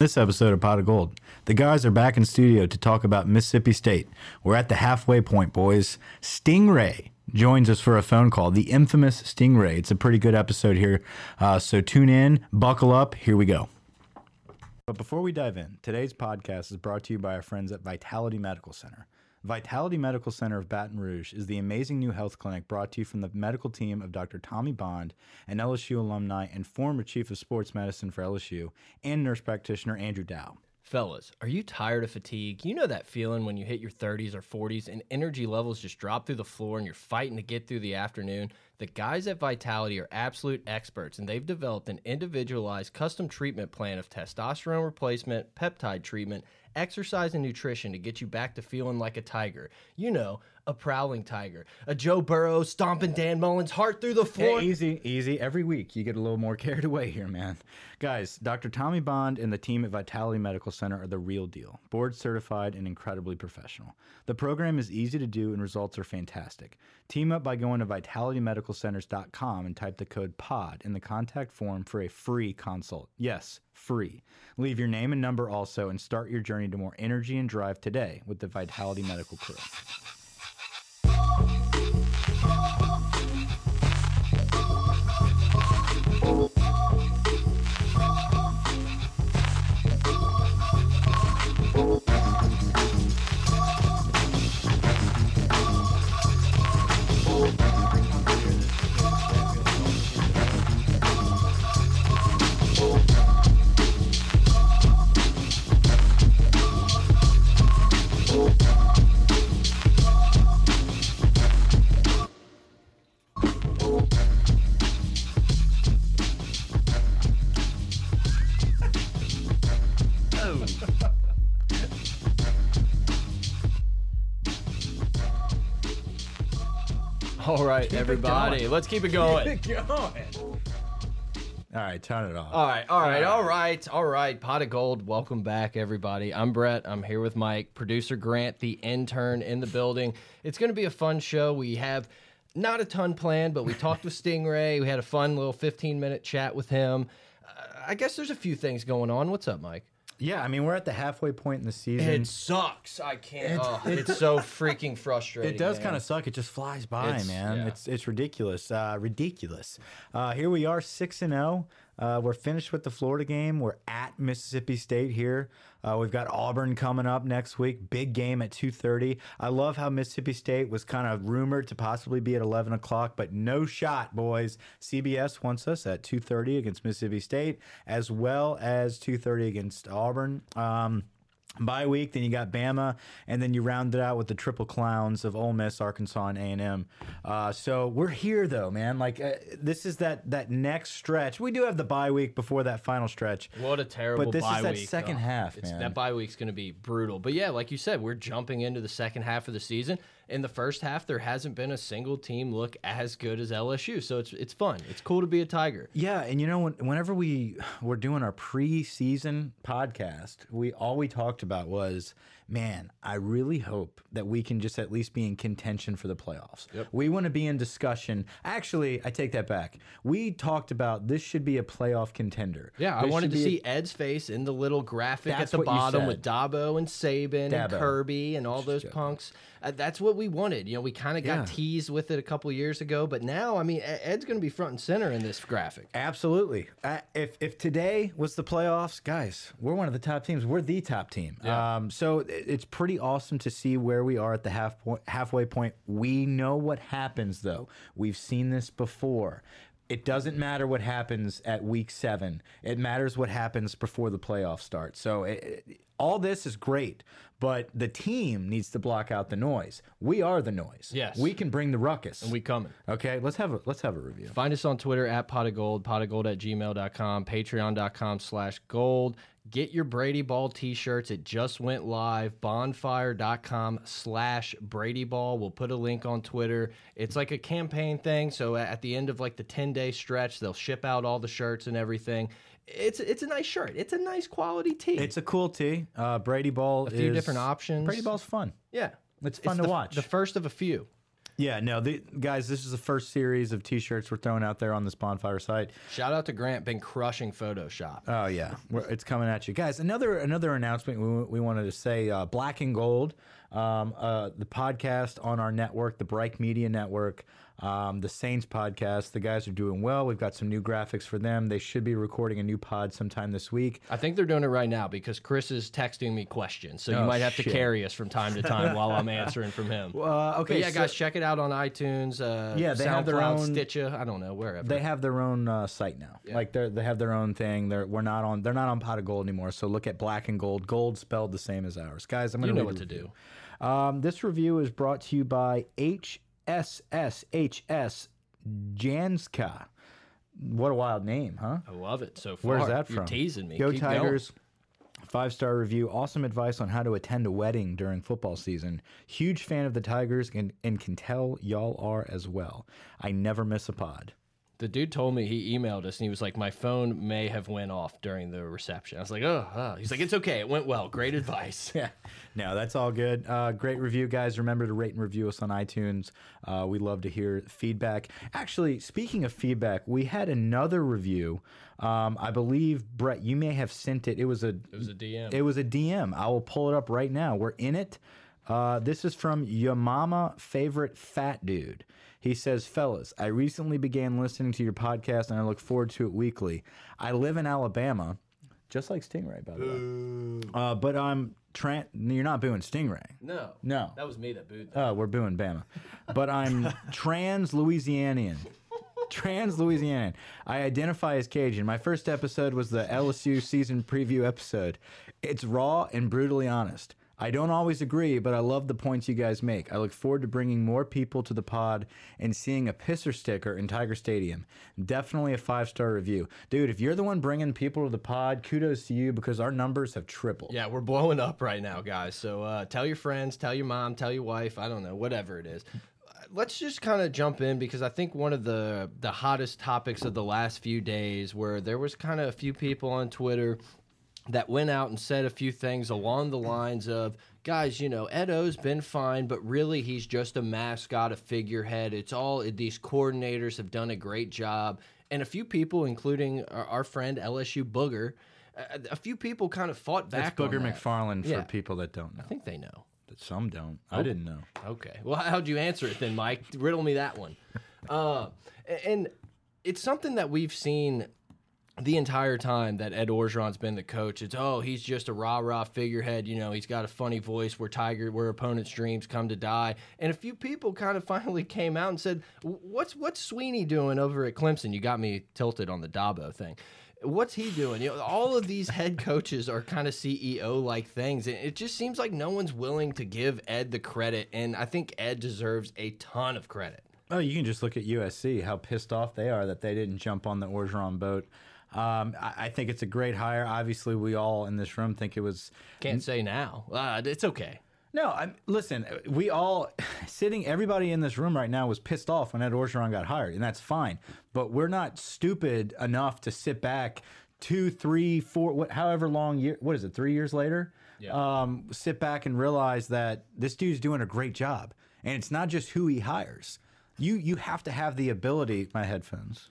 This episode of Pot of Gold, the guys are back in studio to talk about Mississippi State. We're at the halfway point, boys. Stingray joins us for a phone call. The infamous Stingray. It's a pretty good episode here, uh, so tune in, buckle up. Here we go. But before we dive in, today's podcast is brought to you by our friends at Vitality Medical Center. Vitality Medical Center of Baton Rouge is the amazing new health clinic brought to you from the medical team of Dr. Tommy Bond, an LSU alumni and former chief of sports medicine for LSU, and nurse practitioner Andrew Dow. Fellas, are you tired of fatigue? You know that feeling when you hit your 30s or 40s and energy levels just drop through the floor and you're fighting to get through the afternoon? The guys at Vitality are absolute experts and they've developed an individualized custom treatment plan of testosterone replacement, peptide treatment, exercise and nutrition to get you back to feeling like a tiger. You know, a prowling tiger. A Joe Burrow stomping Dan Mullen's heart through the floor. Hey, easy, easy. Every week you get a little more carried away here, man. Guys, Dr. Tommy Bond and the team at Vitality Medical Center are the real deal. Board certified and incredibly professional. The program is easy to do and results are fantastic. Team up by going to vitalitymedicalcenters.com and type the code POD in the contact form for a free consult. Yes, free. Leave your name and number also and start your journey to more energy and drive today with the Vitality Medical crew. All right, everybody, going. let's keep it going. All right, turn it off. All right, all right, all right, all right. Pot of gold. Welcome back, everybody. I'm Brett. I'm here with Mike, producer Grant, the intern in the building. It's going to be a fun show. We have not a ton planned, but we talked with Stingray. We had a fun little 15 minute chat with him. Uh, I guess there's a few things going on. What's up, Mike? Yeah, I mean we're at the halfway point in the season. It sucks. I can't. oh, it's so freaking frustrating. It does kind of suck. It just flies by, It's- man. yeah. It's it's ridiculous. Uh, ridiculous. Uh, here we are, six and zero. Uh, we're finished with the Florida game. We're at Mississippi State here. Uh, we've got Auburn coming up next week. Big game at two thirty. I love how Mississippi State was kind of rumored to possibly be at eleven o'clock, but no shot, boys. CBS wants us at two thirty against Mississippi State, as well as two thirty against Auburn. Um, Bye week, then you got Bama, and then you round it out with the triple clowns of Ole Miss, Arkansas, and A and M. Uh, so we're here though, man. Like uh, this is that that next stretch. We do have the bye week before that final stretch. What a terrible But this is that week. second Oh, half, it's- man. That bye week's going to be brutal. But yeah, like you said, we're jumping into the second half of the season. In the first half, there hasn't been a single team look as good as LSU. So it's it's fun. It's cool to be a Tiger. Yeah, and you know, when, whenever we were doing our preseason podcast, we all we talked about was, man, I really hope that we can just at least be in contention for the playoffs. We want to be in discussion. Actually, I take that back. We talked about this should be a playoff contender. Yeah, I wanted to see Ed's face in the little graphic at the bottom with Dabo and Saban and Kirby and all those punks. Uh, that's what we wanted. You know, we kind of got Yeah. teased with it a couple years ago, but now, I mean, Ed's going to be front and center in this graphic. Absolutely. Uh, if if today was the playoffs, guys, we're one of the top teams. We're the top team. Um, so it- it's pretty awesome to see where we are at the half point, halfway point. We know what happens though. We've seen this before. It doesn't matter what happens at week seven. It matters what happens before the playoffs start. So it, it- all this is great, but the team needs to block out the noise. We are the noise. Yes. we can bring the ruckus. And we coming. okay, let's have a let's have a review. Find us on Twitter at pot of gold, pot of gold at gmail.com, patreon.com slash gold. Get your Brady Ball t-shirts. It just went live. Bonfire.com slash Brady Ball. We'll put a link on Twitter. It's like a campaign thing. So at the end of like the 10 day stretch, they'll ship out all the shirts and everything. It's it's a nice shirt. It's a nice quality tee. It's a cool tee. Uh, Brady Ball. a few is- different options. Brady Ball's fun. Yeah. It's fun to the, watch. The first of a few. Yeah, no, the, guys, this is the first series of T-shirts we're throwing out there on this bonfire site. Shout out to Grant, been crushing Photoshop. Oh yeah, We're, it's coming at you, guys. Another another announcement we, we wanted to say: uh, Black and Gold, um, uh, the podcast on our network, the Bright Media Network, um, the Saints podcast. The guys are doing well. We've got some new graphics for them. They should be recording a new pod sometime this week. I think they're doing it right now because Chris is texting me questions, so you Oh, might have to carry us from time to time while I'm answering from him. Uh, But okay, yeah, so guys, check it out on iTunes. Uh, Yeah, they have their own- Stitcher. I don't know wherever. They have their own uh, site now. Like they they have their own thing. They're we're not on. They're not on Pot of Gold anymore. So look at Black and Gold. Gold spelled the same as ours, guys. I'm gonna you know what to do. Um, this review is brought to you by HSSHS Janska. What a wild name, huh? I love it so far. Where's that You're from? teasing me. Go Keep going. Tigers. Five star review. Awesome advice on how to attend a wedding during football season. Huge fan of the Tigers and, and can tell y'all are as well. I never miss a pod. The dude told me he emailed us and he was like, "My phone may have went off during the reception." I was like, "Oh,", oh. he's like, "It's okay. It went well. Great advice." Yeah, no, that's all good. Uh, great review, guys. Remember to rate and review us on iTunes. Uh, we love to hear feedback. Actually, speaking of feedback, we had another review. Um, I believe Brett, you may have sent it. It was a It was a DM. it was a DM. I will pull it up right now. We're in it. Uh, this is from your mama favorite fat dude. He says, Fellas, I recently began listening to your podcast and I look forward to it weekly. I live in Alabama, just like Stingray, by the way. Uh, but I'm tran You're not booing Stingray. no, No. that was me that booed. Oh, we're booing Bama. But I'm trans Louisianian. Trans Louisianian. I identify as Cajun. My first episode was the LSU season preview episode. It's raw and brutally honest. I don't always agree, but I love the points you guys make. I look forward to bringing more people to the pod and seeing a pisser sticker in Tiger Stadium. Definitely a five star review. Dude, if you're the one bringing people to the pod, kudos to you because our numbers have tripled. Yeah, we're blowing up right now, guys. So uh, tell your friends, tell your mom, tell your wife. I don't know, whatever it is. Let's just kind of jump in because I think one of the the hottest topics of the last few days, where there was kind of a few people on Twitter that went out and said a few things along the lines of, guys, you know, Ed O's been fine, but really he's just a mascot, a figurehead. It's all these coordinators have done a great job, and a few people, including our, our friend LSU Booger. A, a few people kind of fought That's back. on Booger. McFarland for Yeah. people that don't know. I think they know. But Some don't. I didn't know. Okay. Well, how'd you answer it then, Mike? Riddle me that one. Uh, and it's something that we've seen the entire time that Ed Orgeron's been the coach. It's oh, he's just a rah rah figurehead. You know, he's got a funny voice where Tiger, where opponents' dreams come to die. And a few people kind of finally came out and said, "What's what's Swinney doing over at Clemson?" You got me tilted on the Dabo thing. What's he doing? You know, all of these head coaches are kind of CEO like things. and It just seems like no one's willing to give Ed the credit, and I think Ed deserves a ton of credit. Oh, you can just look at USC, how pissed off they are that they didn't jump on the Orgeron boat. Um, I, I think it's a great hire. Obviously, we all in this room think it was. Can't say now. Uh, it's okay. No, I, listen, we all sitting, everybody in this room right now was pissed off when Ed Orgeron got hired, and that's fine. But we're not stupid enough to sit back two, three, four, what, however long year, what is it, three years later? Yeah. Um, sit back and realize that this dude's doing a great job, and it's not just who he hires. You you have to have the ability. My headphones.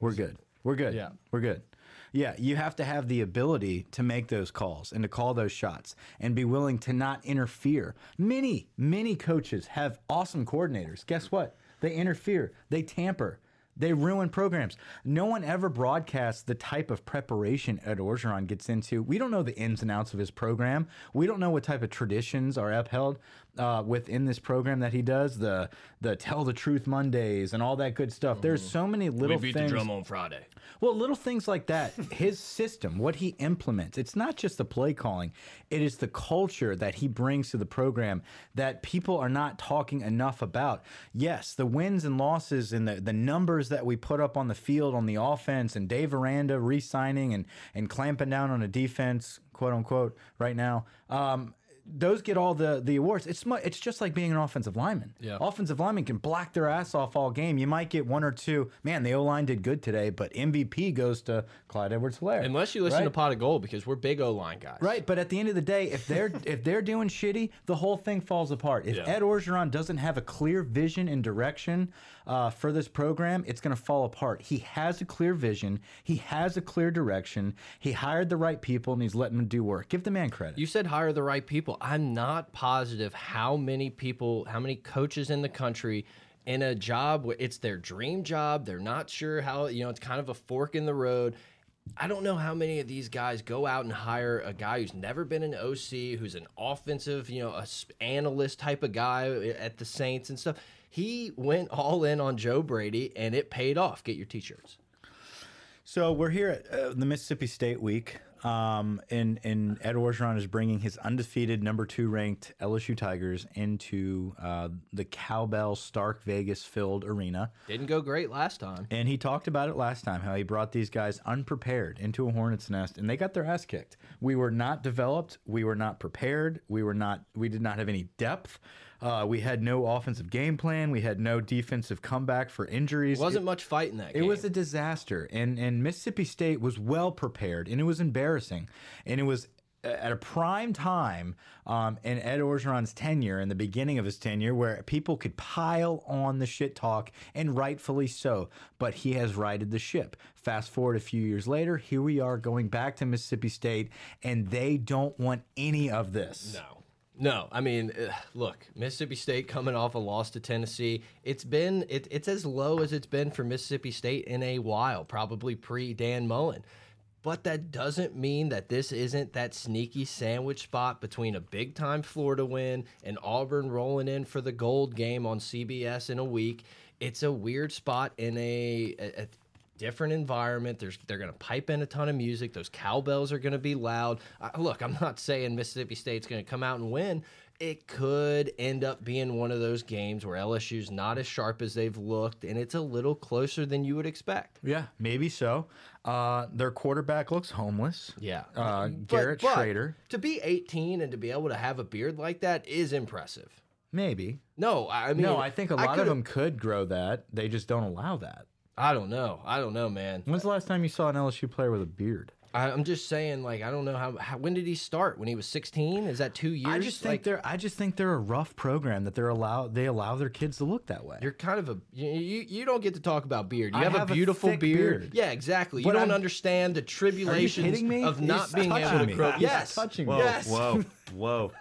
We're good. We're good. Yeah. We're good. Yeah, you have to have the ability to make those calls and to call those shots and be willing to not interfere. Many, many coaches have awesome coordinators. Guess what? They interfere, they tamper, they ruin programs. No one ever broadcasts the type of preparation Ed Orgeron gets into. We don't know the ins and outs of his program. We don't know what type of traditions are upheld uh, within this program that he does. The the tell the truth Mondays and all that good stuff. There's so many little things. the drum on Friday. Well, little things like that, his system, what he implements, it's not just the play calling, it is the culture that he brings to the program that people are not talking enough about. Yes, the wins and losses and the, the numbers that we put up on the field on the offense and Dave Aranda re signing and, and clamping down on a defense, quote unquote, right now. Um, those get all the the awards. It's mu- it's just like being an offensive lineman. Yeah. offensive linemen can black their ass off all game. You might get one or two. Man, the O line did good today, but MVP goes to Clyde Edwards-Helaire. Unless you listen to right? Pot of Gold because we're big O line guys. Right, but at the end of the day, if they're if they're doing shitty, the whole thing falls apart. If Yeah. Ed Orgeron doesn't have a clear vision and direction uh, for this program, it's going to fall apart. He has a clear vision. He has a clear direction. He hired the right people and he's letting them do work. Give the man credit. You said hire the right people. I'm not positive how many people, how many coaches in the country in a job it's their dream job. They're not sure how, you know, it's kind of a fork in the road. I don't know how many of these guys go out and hire a guy who's never been an OC, who's an offensive, you know, a analyst type of guy at the Saints and stuff. He went all in on Joe Brady and it paid off. Get your t-shirts. So we're here at uh, the Mississippi State Week, um, and and Ed Orgeron is bringing his undefeated number two ranked LSU Tigers into uh, the Cowbell Stark Vegas filled arena. Didn't go great last time. And he talked about it last time how he brought these guys unprepared into a hornet's nest and they got their ass kicked. We were not developed, we were not prepared, we were not we did not have any depth. Uh, we had no offensive game plan, we had no defensive comeback for injuries. Wasn't much fight in that game. It game. was a disaster, and and Mississippi State was well prepared, and it was embarrassing, and it was at a prime time um, in Ed Orgeron's tenure, in the beginning of his tenure, where people could pile on the shit talk, and rightfully so. But he has righted the ship. Fast forward a few years later, here we are going back to Mississippi State, and they don't want any of this. No. No, I mean, eh, look, Mississippi State coming off a loss to Tennessee. It's been it, it's as low as it's been for Mississippi State in a while, probably pre Dan Mullen. But that doesn't mean that this isn't that sneaky sandwich spot between a big time Florida win and Auburn rolling in for the gold game on CBS in a week. It's a weird spot in a, a, a different environment. There's they're going to pipe in a ton of music. Those cowbells are going to be loud. Uh, look, I'm not saying Mississippi State's going to come out and win. It could end up being one of those games where LSU's not as sharp as they've looked, and it's a little closer than you would expect. Yeah, maybe so. Uh, their quarterback looks homeless. Yeah, Uh, Garrett but Shrader, to be 18 and to be able to have a beard like that is impressive. maybe. No, I mean, No, I think a lot of them could grow that. They just don't allow that. I don't know. I don't know, man. When's the last time you saw an LSU player with a beard? I, I'm just saying, like, I don't know how, how. When did he start? When he was 16? Is that two years? I just think Like, they're. I just think they're a rough program that they're allow. They allow their kids to look that way. You're kind of a you, you, you don't get to talk about beard. You have, have a a beautiful thick beard. beard. Yeah, exactly. You don't I'm- understand the tribulations kidding me? of not He's being able touching to me. grow. He's Yes, touching me. Whoa, Yes. whoa, whoa.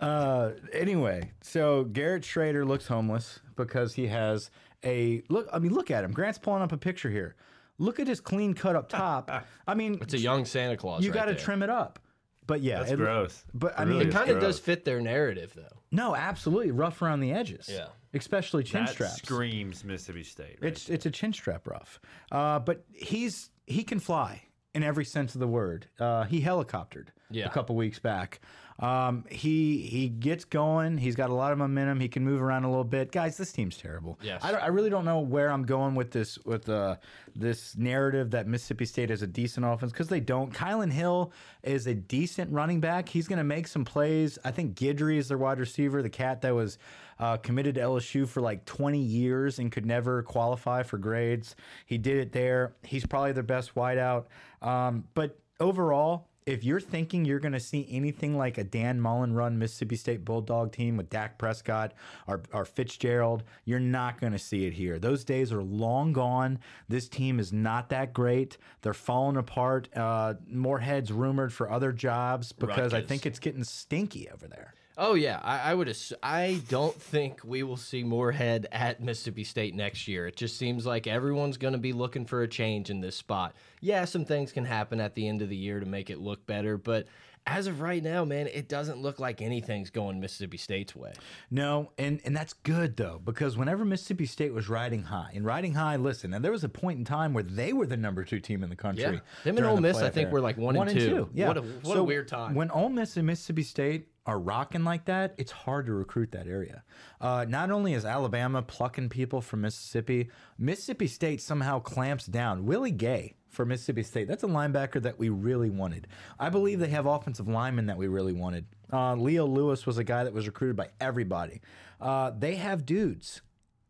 Uh, anyway, so Garrett Shrader looks homeless because he has a look. I mean, look at him. Grant's pulling up a picture here. Look at his clean cut up top. I mean, It's a young Santa Claus. you right got to trim it up. But yeah, That's it- gross. But I mean, it kind of does fit their narrative, though. no, absolutely rough around the edges. Yeah. especially chin That straps. screams Mississippi State. Right? It's it's a chin strap rough, uh, but he's he can fly in every sense of the word. Uh, he helicoptered Yeah. a couple weeks back. Um, he he gets going. He's got a lot of momentum. He can move around a little bit. Guys, this team's terrible. Yes. I, I really don't know where I'm going with this with uh, this narrative that Mississippi State is a decent offense because they don't. Kylan Hill is a decent running back. He's going to make some plays. I think Guidry is their wide receiver, the cat that was uh, committed to LSU for like 20 years and could never qualify for grades. He did it there. He's probably their best wideout. Um, but overall, if you're thinking you're going to see anything like a Dan Mullen run Mississippi State Bulldog team with Dak Prescott or, or Fitzgerald, you're not going to see it here. Those days are long gone. This team is not that great. They're falling apart. Uh, more heads rumored for other jobs because I think it's getting stinky over there. Oh yeah, I, I would. I don't think we will see Moorhead at Mississippi State next year. It just seems like everyone's going to be looking for a change in this spot. Yeah, some things can happen at the end of the year to make it look better, but as of right now, man, it doesn't look like anything's going Mississippi State's way. No, and and that's good though because whenever Mississippi State was riding high, and riding high, listen, and there was a point in time where they were the number two team in the country. Yeah. Them and Ole Miss, I think, era. were like one and two. Yeah, What a- what a weird time. When Ole Miss and Mississippi State are rocking like that, it's hard to recruit that area. Uh, not only is Alabama plucking people from Mississippi, Mississippi State somehow clamps down. Willie Gay for Mississippi State. That's a linebacker that we really wanted. I believe they have offensive linemen that we really wanted. Uh, Leo Lewis was a guy that was recruited by everybody. Uh, they have dudes.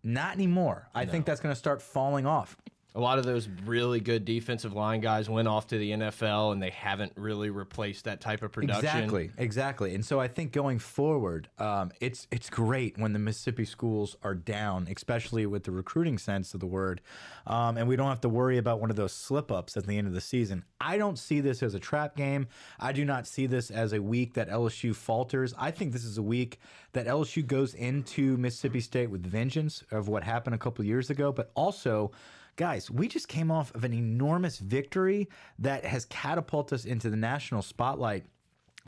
Not anymore. I think that's going to start falling off. A lot of those really good defensive line guys went off to the NFL, and they haven't really replaced that type of production. Exactly, exactly. And so I think going forward, um, it's it's great when the Mississippi schools are down, especially with the recruiting sense of the word, um, and we don't have to worry about one of those slip ups at the end of the season. I don't see this as a trap game. I do not see this as a week that LSU falters. I think this is a week that LSU goes into Mississippi State with vengeance of what happened a couple years ago, but also guys, we just came off of an enormous victory that has catapulted us into the national spotlight.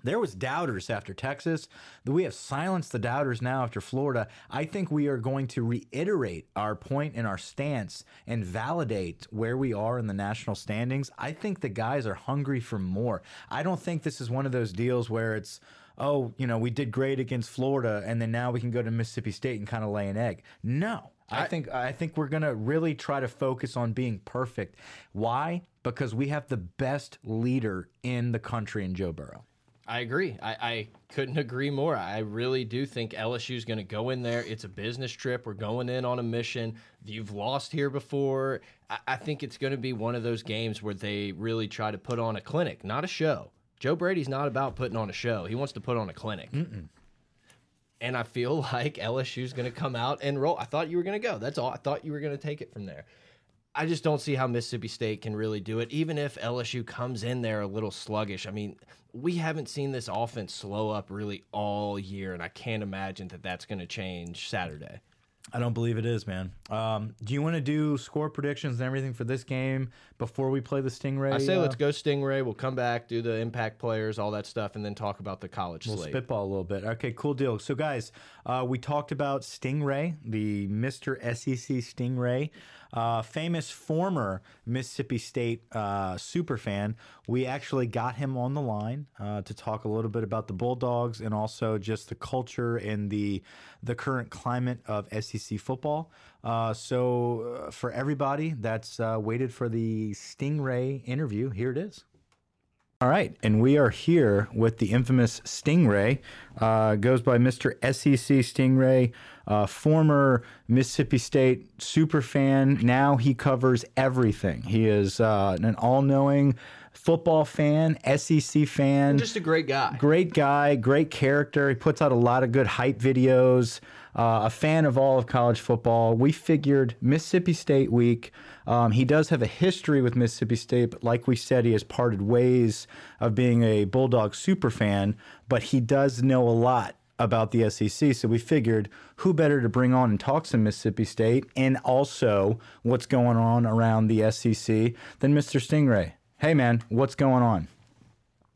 There was doubters after Texas. We have silenced the doubters now after Florida. I think we are going to reiterate our point and our stance and validate where we are in the national standings. I think the guys are hungry for more. I don't think this is one of those deals where it's oh, you know, we did great against Florida and then now we can go to Mississippi State and kind of lay an egg. No. I, think I think we're gonna really try to focus on being perfect. Why? Because we have the best leader in the country in Joe Burrow. I agree. I, I couldn't agree more. I really do think LSU is going to go in there. It's a business trip. We're going in on a mission. You've lost here before. I, I think it's going to be one of those games where they really try to put on a clinic, not a show. Joe Brady's not about putting on a show. He wants to put on a clinic. Mm -mm. And I feel like LSU's going to come out and roll. I thought you were going to go. That's all. I thought you were going to take it from there. I just don't see how Mississippi State can really do it, even if LSU comes in there a little sluggish. I mean, we haven't seen this offense slow up really all year, and I can't imagine that that's going to change Saturday. I don't believe it is, man. Um, do you want to do score predictions and everything for this game before we play the Stingray? I say uh, let's go Stingray. We'll come back, do the impact players, all that stuff, and then talk about the college we'll slate. spitball a little bit. Okay, cool deal. So, guys, uh, we talked about Stingray, the Mr. SEC Stingray uh, famous former Mississippi State uh, super fan. We actually got him on the line uh, to talk a little bit about the Bulldogs and also just the culture and the the current climate of SEC football. Uh, so uh, for everybody that's waited for the Stingray interview, here it is. All right, and we are here with the infamous Stingray. Uh, goes by Mr. SEC Stingray, uh, former Mississippi State super fan. Now he covers everything. He is uh, an all-knowing football fan, SEC fan. Just a great guy. Great guy, great character. He puts out a lot of good hype videos. Uh, a fan of all of college football. We figured Mississippi State week. Um, he does have a history with Mississippi State, but like we said, he has parted ways of being a Bulldog super fan, but he does know a lot about the SEC. So we figured who better to bring on and talk some Mississippi State and also what's going on around the SEC than Mr. Stingray. Hey, man, what's going on?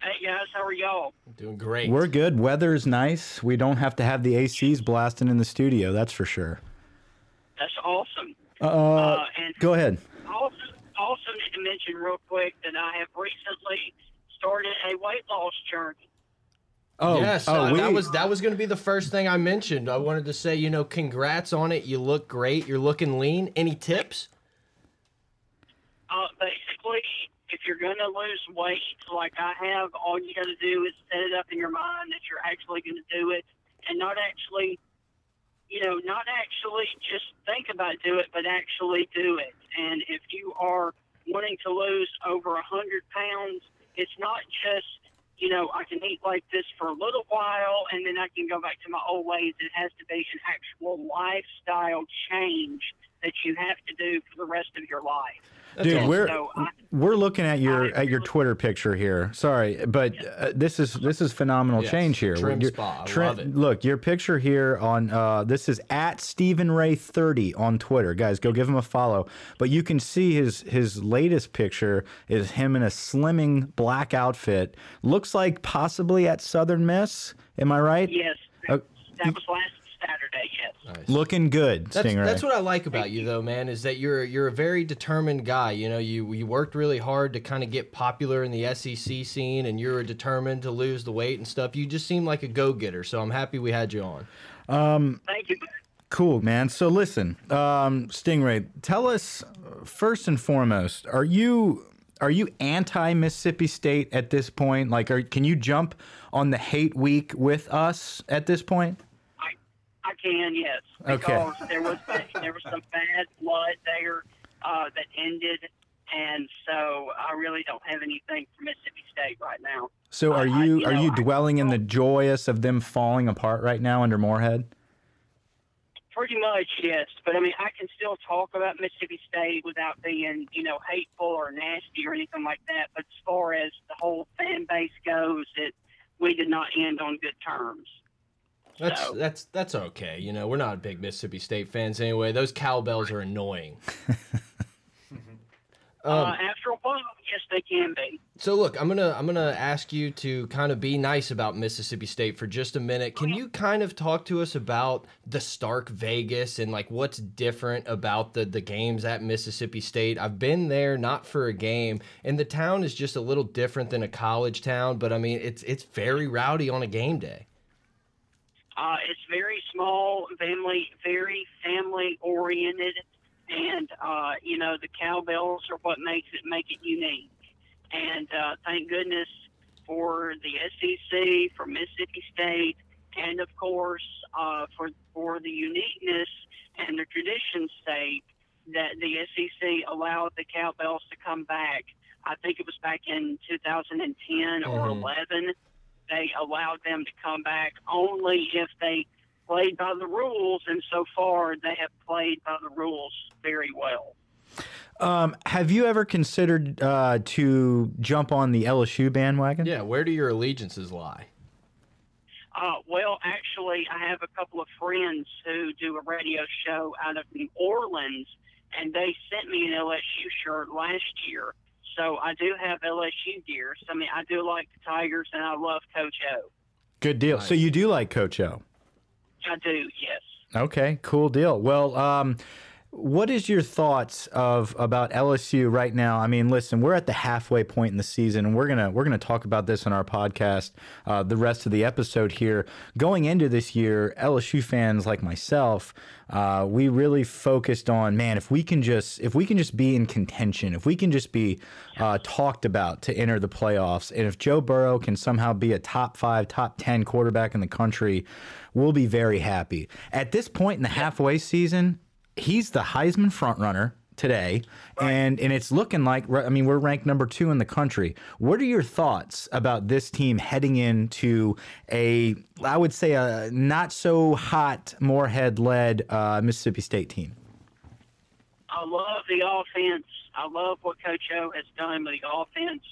Hey guys, how are y'all? Doing great. We're good. Weather is nice. We don't have to have the ACs blasting in the studio. That's for sure. That's awesome. Uh, uh and go ahead. Also, also need to mention real quick that I have recently started a weight loss journey. Oh, yes, oh, uh, we, that was that was going to be the first thing I mentioned. I wanted to say, you know, congrats on it. You look great. You're looking lean. Any tips? Uh, basically, if you're going to lose weight like I have, all you got to do is set it up in your mind that you're actually going to do it and not actually, you know, not actually just think about do it, but actually do it. And if you are wanting to lose over a hundred pounds, it's not just, you know, I can eat like this for a little while and then I can go back to my old ways. It has to be an actual lifestyle change that you have to do for the rest of your life. Dude, we're we're looking at your at your Twitter picture here. Sorry, but uh, this is this is phenomenal yes. change here. Trim spa, I love it. Look, your picture here on uh, this is at Stephen Ray thirty on Twitter, guys. Go give him a follow. But you can see his his latest picture is him in a slimming black outfit. Looks like possibly at Southern Miss. Am I right? Yes, uh, that was last Saturday. Yes. Nice. Looking good, that's, Stingray. That's what I like about you, though, man. Is that you're you're a very determined guy. You know, you you worked really hard to kind of get popular in the SEC scene, and you're determined to lose the weight and stuff. You just seem like a go getter. So I'm happy we had you on. Um, Thank you. Cool, man. So listen, um, Stingray, tell us first and foremost, are you are you anti Mississippi State at this point? Like, are, can you jump on the hate week with us at this point? I, can, yes. Okay. Because there was there was some bad blood there uh, that ended, and so I really don't have anything for Mississippi State right now. So, are you you are know, you I- dwelling in the joyous of them falling apart right now under Moorhead? Pretty much, yes. But I mean, I can still talk about Mississippi State without being, you know, hateful or nasty or anything like that. But as far as the whole fan base goes, it we did not end on good terms. That's So- that's that's okay. You know, we're not big Mississippi State fans anyway. Those cowbells are annoying. Um, uh, after a while, yes, they can be. So look, I'm gonna I'm gonna ask you to kind of be nice about Mississippi State for just a minute. Can you kind of talk to us about the Stark Vegas and like what's different about the the games at Mississippi State? I've been there, not for a game, and the town is just a little different than a college town. But I mean, it's it's very rowdy on a game day. Uh, it's very small, family, very family oriented, and uh, you know the cowbells are what makes it make it unique. And uh, thank goodness for the SEC, for Mississippi State, and of course uh, for for the uniqueness and the tradition's sake that the SEC allowed the cowbells to come back. I think it was back in 2010 or Mhm. 11 they allowed them to come back only if they played by the rules, and so far they have played by the rules very well. Um, have you ever considered uh, to jump on the LSU bandwagon? Yeah, where do your allegiances lie? Uh, well, actually, I have a couple of friends who do a radio show out of New Orleans, and they sent me an LSU shirt last year. So I do have LSU gear. So, I mean, I do like the Tigers, and I love Coach O. Good deal. So you do like Coach O? I do, yes. Okay, cool deal. Well, um, what is your thoughts of about LSU right now? I mean, listen, we're at the halfway point in the season, and we're gonna we're gonna talk about this in our podcast uh, the rest of the episode here. Going into this year, LSU fans like myself, uh, we really focused on man, if we can just if we can just be in contention, if we can just be uh, talked about to enter the playoffs, and if Joe Burrow can somehow be a top five, top ten quarterback in the country, we'll be very happy. At this point in the halfway season, he's the Heisman frontrunner today, and and it's looking like I mean we're ranked number two in the country. What are your thoughts about this team heading into a I would say a not so hot Moorhead led uh, Mississippi State team? I love the offense. I love what Coach O has done with the offense.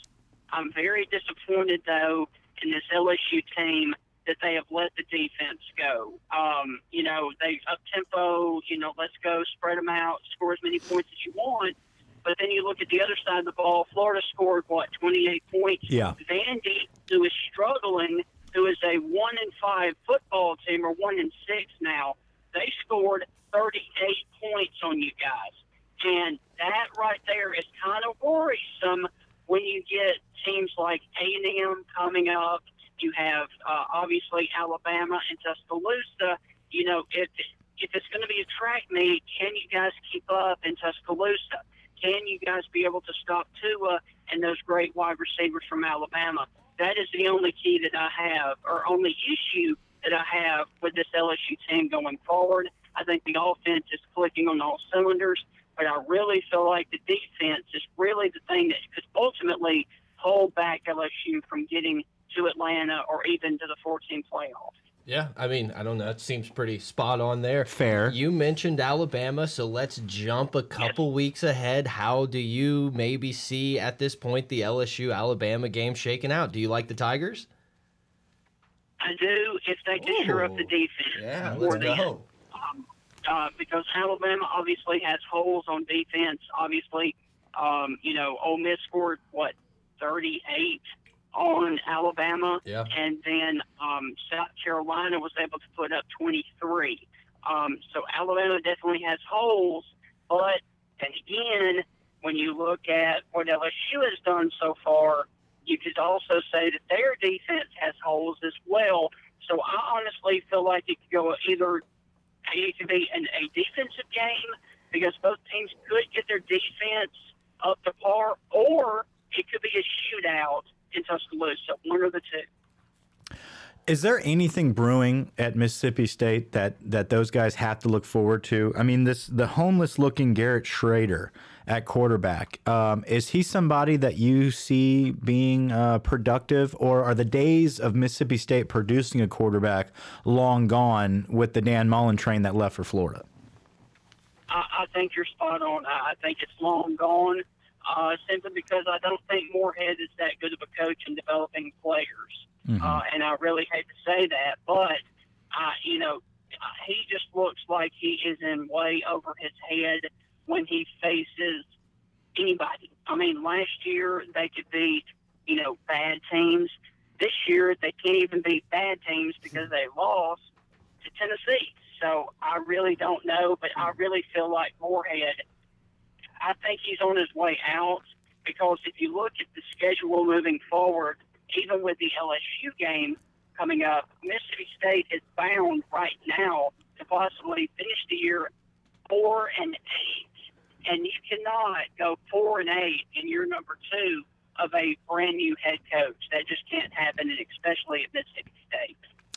I'm very disappointed, though, in this LSU team that they have let the defense go. Um, you know, they up tempo, you know, let's go, spread them out, score as many points as you want. But then you look at the other side of the ball. Florida scored what, 28 points. Yeah. Vandy, who is struggling, who is a one in five football team or one in six now, they scored 38 points on you guys. And that right there is kind of worrisome when you get teams like A&M coming up. You have uh, obviously Alabama and Tuscaloosa. You know, if if it's going to be a track meet, can you guys keep up in Tuscaloosa? Can you guys be able to stop Tua and those great wide receivers from Alabama? That is the only key that I have, or only issue that I have with this LSU team going forward. I think the offense is clicking on all cylinders, but I really feel like the defense is really the thing that could ultimately hold back LSU from getting to Atlanta or even to the 14 playoff. Yeah, I mean, I don't know. It seems pretty spot on there. Fair. You mentioned Alabama, so let's jump a couple weeks ahead. How do you maybe see at this point the LSU Alabama game shaking out? Do you like the Tigers? I do if they can shore up the defense. Yeah, let's than- go. uh, because Alabama obviously has holes on defense. Obviously, um, you know, Ole Miss scored what 38 on Alabama, Yeah. and then um, South Carolina was able to put up 23. Um, so Alabama definitely has holes, but and again, when you look at what LSU has done so far, you could also say that their defense has holes as well. So I honestly feel like it could go either it could be an, a defensive game because both teams could get their defense up to par, or it could be a shootout in Tuscaloosa. One of the two. Is there anything brewing at Mississippi State that that those guys have to look forward to? I mean, this the homeless looking Garrett Shrader at quarterback. Um, is he somebody that you see being uh, productive, or are the days of Mississippi State producing a quarterback long gone with the Dan Mullen train that left for Florida? I, I think you're spot on. I, I think it's long gone, uh, simply because I don't think Moorhead is that good of a coach in developing players. Uh, and I really hate to say that, but uh, you know, he just looks like he is in way over his head when he faces anybody. I mean, last year they could beat, you know, bad teams. This year they can't even beat bad teams because they lost to Tennessee. So I really don't know, but I really feel like Moorhead. I think he's on his way out because if you look at the schedule moving forward, even with the LSU game coming up, Mississippi State is bound right now to possibly finish the year four and eight, and you cannot go four and eight in year number two of a brand new head coach. That just can't happen, and especially at Mississippi State.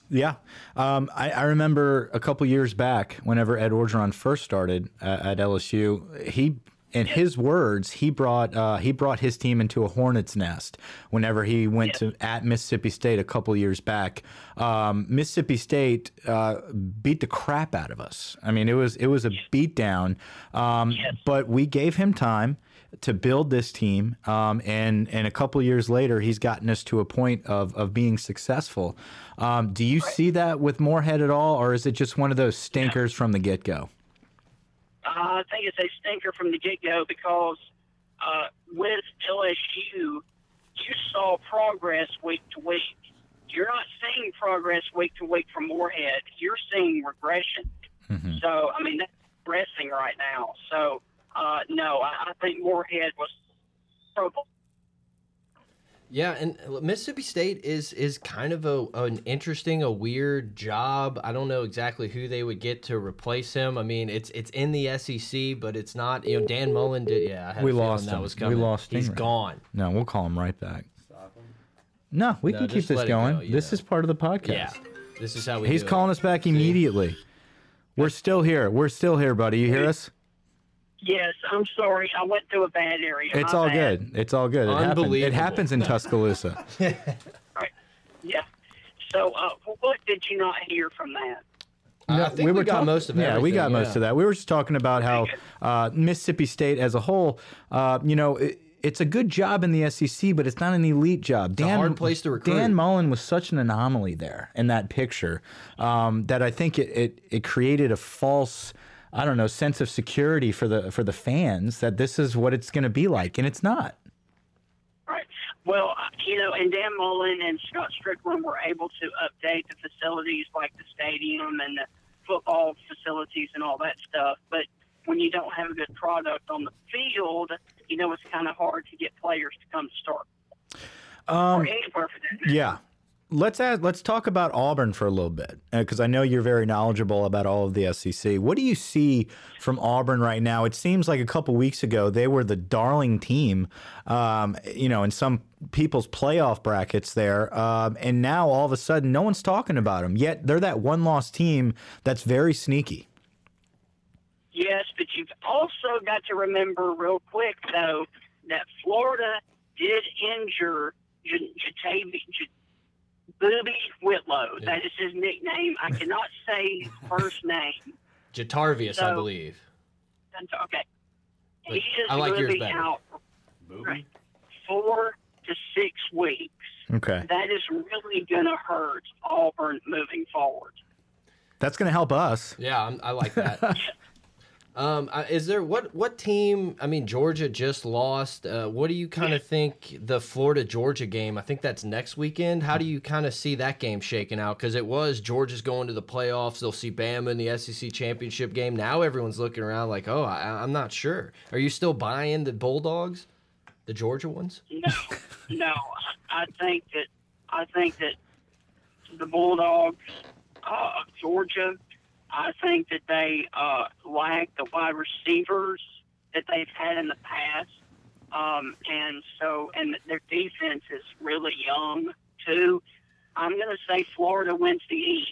Yeah, um, I, I, remember a couple years back, whenever Ed Orgeron first started at, at LSU, he in his words, he brought uh, he brought his team into a hornet's nest whenever he went to at Mississippi State a couple years back. Um, Mississippi State uh, beat the crap out of us. I mean, it was it was a beatdown, um, yes. but we gave him time to build this team, um, and and a couple years later, he's gotten us to a point of of being successful. Um, do you right. see that with Moorhead at all, or is it just one of those stinkers yeah. from the get go? Uh, I think it's a stinker from the get go because uh, with LSU, you saw progress week to week. You're not seeing progress week to week from Moorhead. You're seeing regression. Mm-hmm. So, I mean, that's progressing right now. So, uh, no, I, I think Moorhead was trouble. Yeah, and uh, Mississippi State is is kind of a an interesting, a weird job. I don't know exactly who they would get to replace him. I mean, it's it's in the SEC, but it's not. You know, Dan Mullen did. Yeah, we lost that him. was coming. We lost. He's him. gone. No, we'll call him right back. No, we no, can keep this going. Go, this know. is part of the podcast. Yeah, this is how we. He's calling it. us back immediately. See? We're still here. We're still here, buddy. You hear us? Yes, I'm sorry. I went through a bad area. It's My all bad. good. It's all good. It happens. It happens in Tuscaloosa. right. Yeah. So, uh, what did you not hear from that? No, I think we, were got talk- most of it. Yeah, we got most of that. We were just talking about how uh, Mississippi State as a whole, uh, you know, it, it's a good job in the SEC, but it's not an elite job. It's Dan, a hard place to recruit. Dan Mullen was such an anomaly there in that picture um, that I think it, it, it created a false. I don't know sense of security for the for the fans that this is what it's going to be like, and it's not. Right. Well, you know, and Dan Mullen and Scott Stricklin were able to update the facilities like the stadium and the football facilities and all that stuff. But when you don't have a good product on the field, you know, it's kind of hard to get players to come start. Um, or anywhere for that. Yeah. Let's add, let's talk about Auburn for a little bit because I know you're very knowledgeable about all of the SEC. What do you see from Auburn right now? It seems like a couple weeks ago they were the darling team, um, you know, in some people's playoff brackets there, um, and now all of a sudden no one's talking about them. Yet they're that one-loss team that's very sneaky. Yes, but you've also got to remember real quick though that Florida did injure Jatavi. Boobee Whitlow. Yeah. That is his nickname. I cannot say his first name. Jatarvius, so, I believe. Okay. But he is I like going to yours be better. out right, four to six weeks. Okay. That is really going to hurt Auburn moving forward. That's going to help us. Yeah, I'm, I like that. Um, is there what what team? I mean, Georgia just lost. Uh, what do you kind of think the Florida Georgia game? I think that's next weekend. How do you kind of see that game shaking out? Because it was Georgia's going to the playoffs. They'll see Bama in the SEC championship game. Now everyone's looking around like, oh, I, I'm not sure. Are you still buying the Bulldogs, the Georgia ones? No, no. I think that I think that the Bulldogs, uh, Georgia I think that they uh, lack the wide receivers that they've had in the past. Um, and so, and their defense is really young too. I'm going to say Florida wins the East.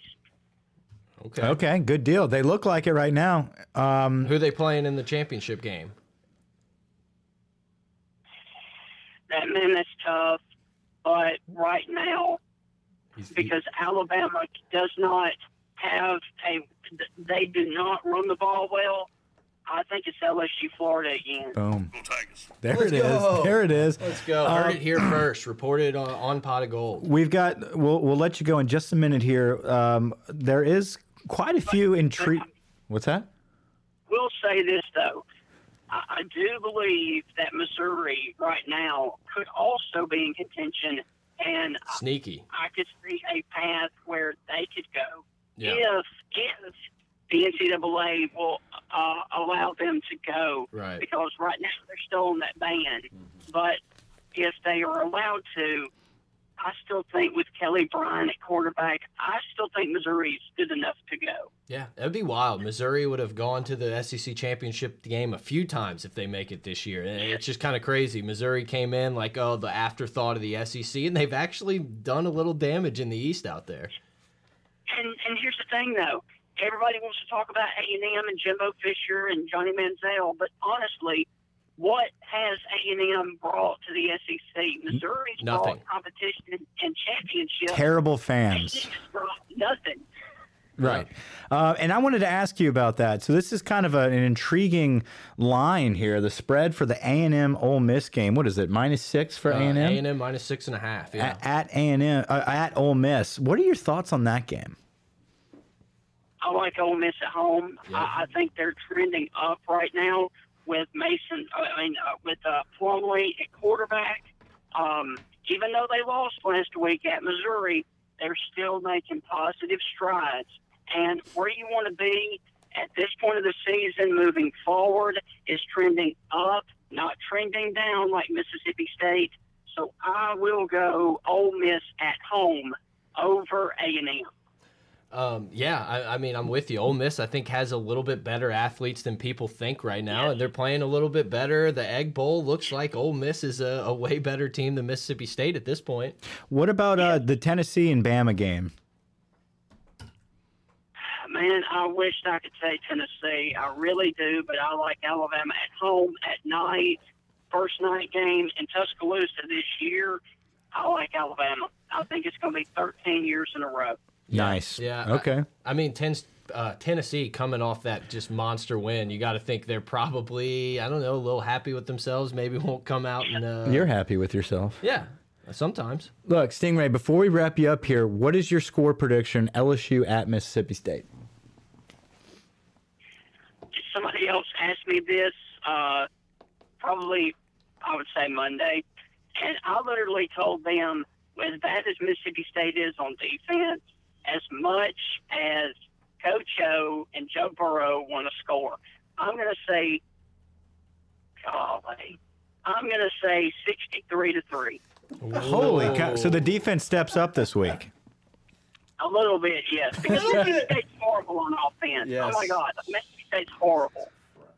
Okay. Okay, good deal. They look like it right now. Um, Who are they playing in the championship game? That man, that's tough. But right now, He's, he- because Alabama does not have a, they do not run the ball well. I think it's LSU Florida again. boom. There Let's it is. go. There it is. Let's go. Heard it here first. Reported on, on Pot of Gold. We've got. We'll we'll let you go in just a minute here. Um, there is quite a few intrigue. What's that? We'll say this though. I, I do believe that Missouri right now could also be in contention, and Sneaky. I could see a path where they could go Yeah. if if the NCAA will uh, allow them to go. Right. Because right now they're still on that ban, but if they are allowed to. I still think with Kelly Bryant at quarterback, I still think Missouri's good enough to go. Yeah, that'd be wild. Missouri would have gone to the SEC championship game a few times if they make it this year. It's just kind of crazy. Missouri came in like, oh, the afterthought of the SEC, and they've actually done a little damage in the East out there. And and here's the thing though, everybody wants to talk about A and M and Jimbo Fisher and Johnny Manziel, but honestly, what has A and M brought to the SEC? Missouri's Nothing. brought competition and championship. Terrible fans. Nothing. Right. Uh, and I wanted to ask you about that. So this is kind of a, an intriguing line here. The spread for the A and M Ole Miss game. What is it? Minus six for A Uh, and M A&M minus six and a half. Yeah. at A and M uh, at Ole Miss. What are your thoughts on that game? I like Ole Miss at home. Yeah. I, I think they're trending up right now with Mason. I mean, uh, with uh, Plumlee at quarterback. Um, even though they lost last week at Missouri, they're still making positive strides. And where you want to be at this point of the season, moving forward, is trending up, not trending down like Mississippi State. So I will go Ole Miss at home over A and M. Um, yeah, I, I mean, I'm with you. Ole Miss, I think, has a little bit better athletes than people think right now, and they're playing a little bit better. The Egg Bowl looks like Ole Miss is a, a way better team than Mississippi State at this point. What about uh, the Tennessee and Bama game? Man, I wish I could say Tennessee. I really do, but I like Alabama at home at night, first night game in Tuscaloosa this year. I like Alabama. I think it's going to be 13 years in a row. Nice. Yeah. Okay. I, I mean, ten, uh, Tennessee coming off that just monster win, you got to think they're probably, I don't know, a little happy with themselves. Maybe won't come out and. Uh, You're happy with yourself. Yeah, sometimes. Look, Stingray. Before we wrap you up here, what is your score prediction? LSU at Mississippi State. Somebody else asked me this, uh, probably, I would say Monday, and I literally told them, as bad as Mississippi State is on defense, as much as Coach O and Joe Burrow want to score, I'm going to say, golly, I'm going to say 63 to 3. Holy cow! So the defense steps up this week. A little bit, yes, because Mississippi State's horrible on offense. Oh my Yes. God, Mississippi State's horrible.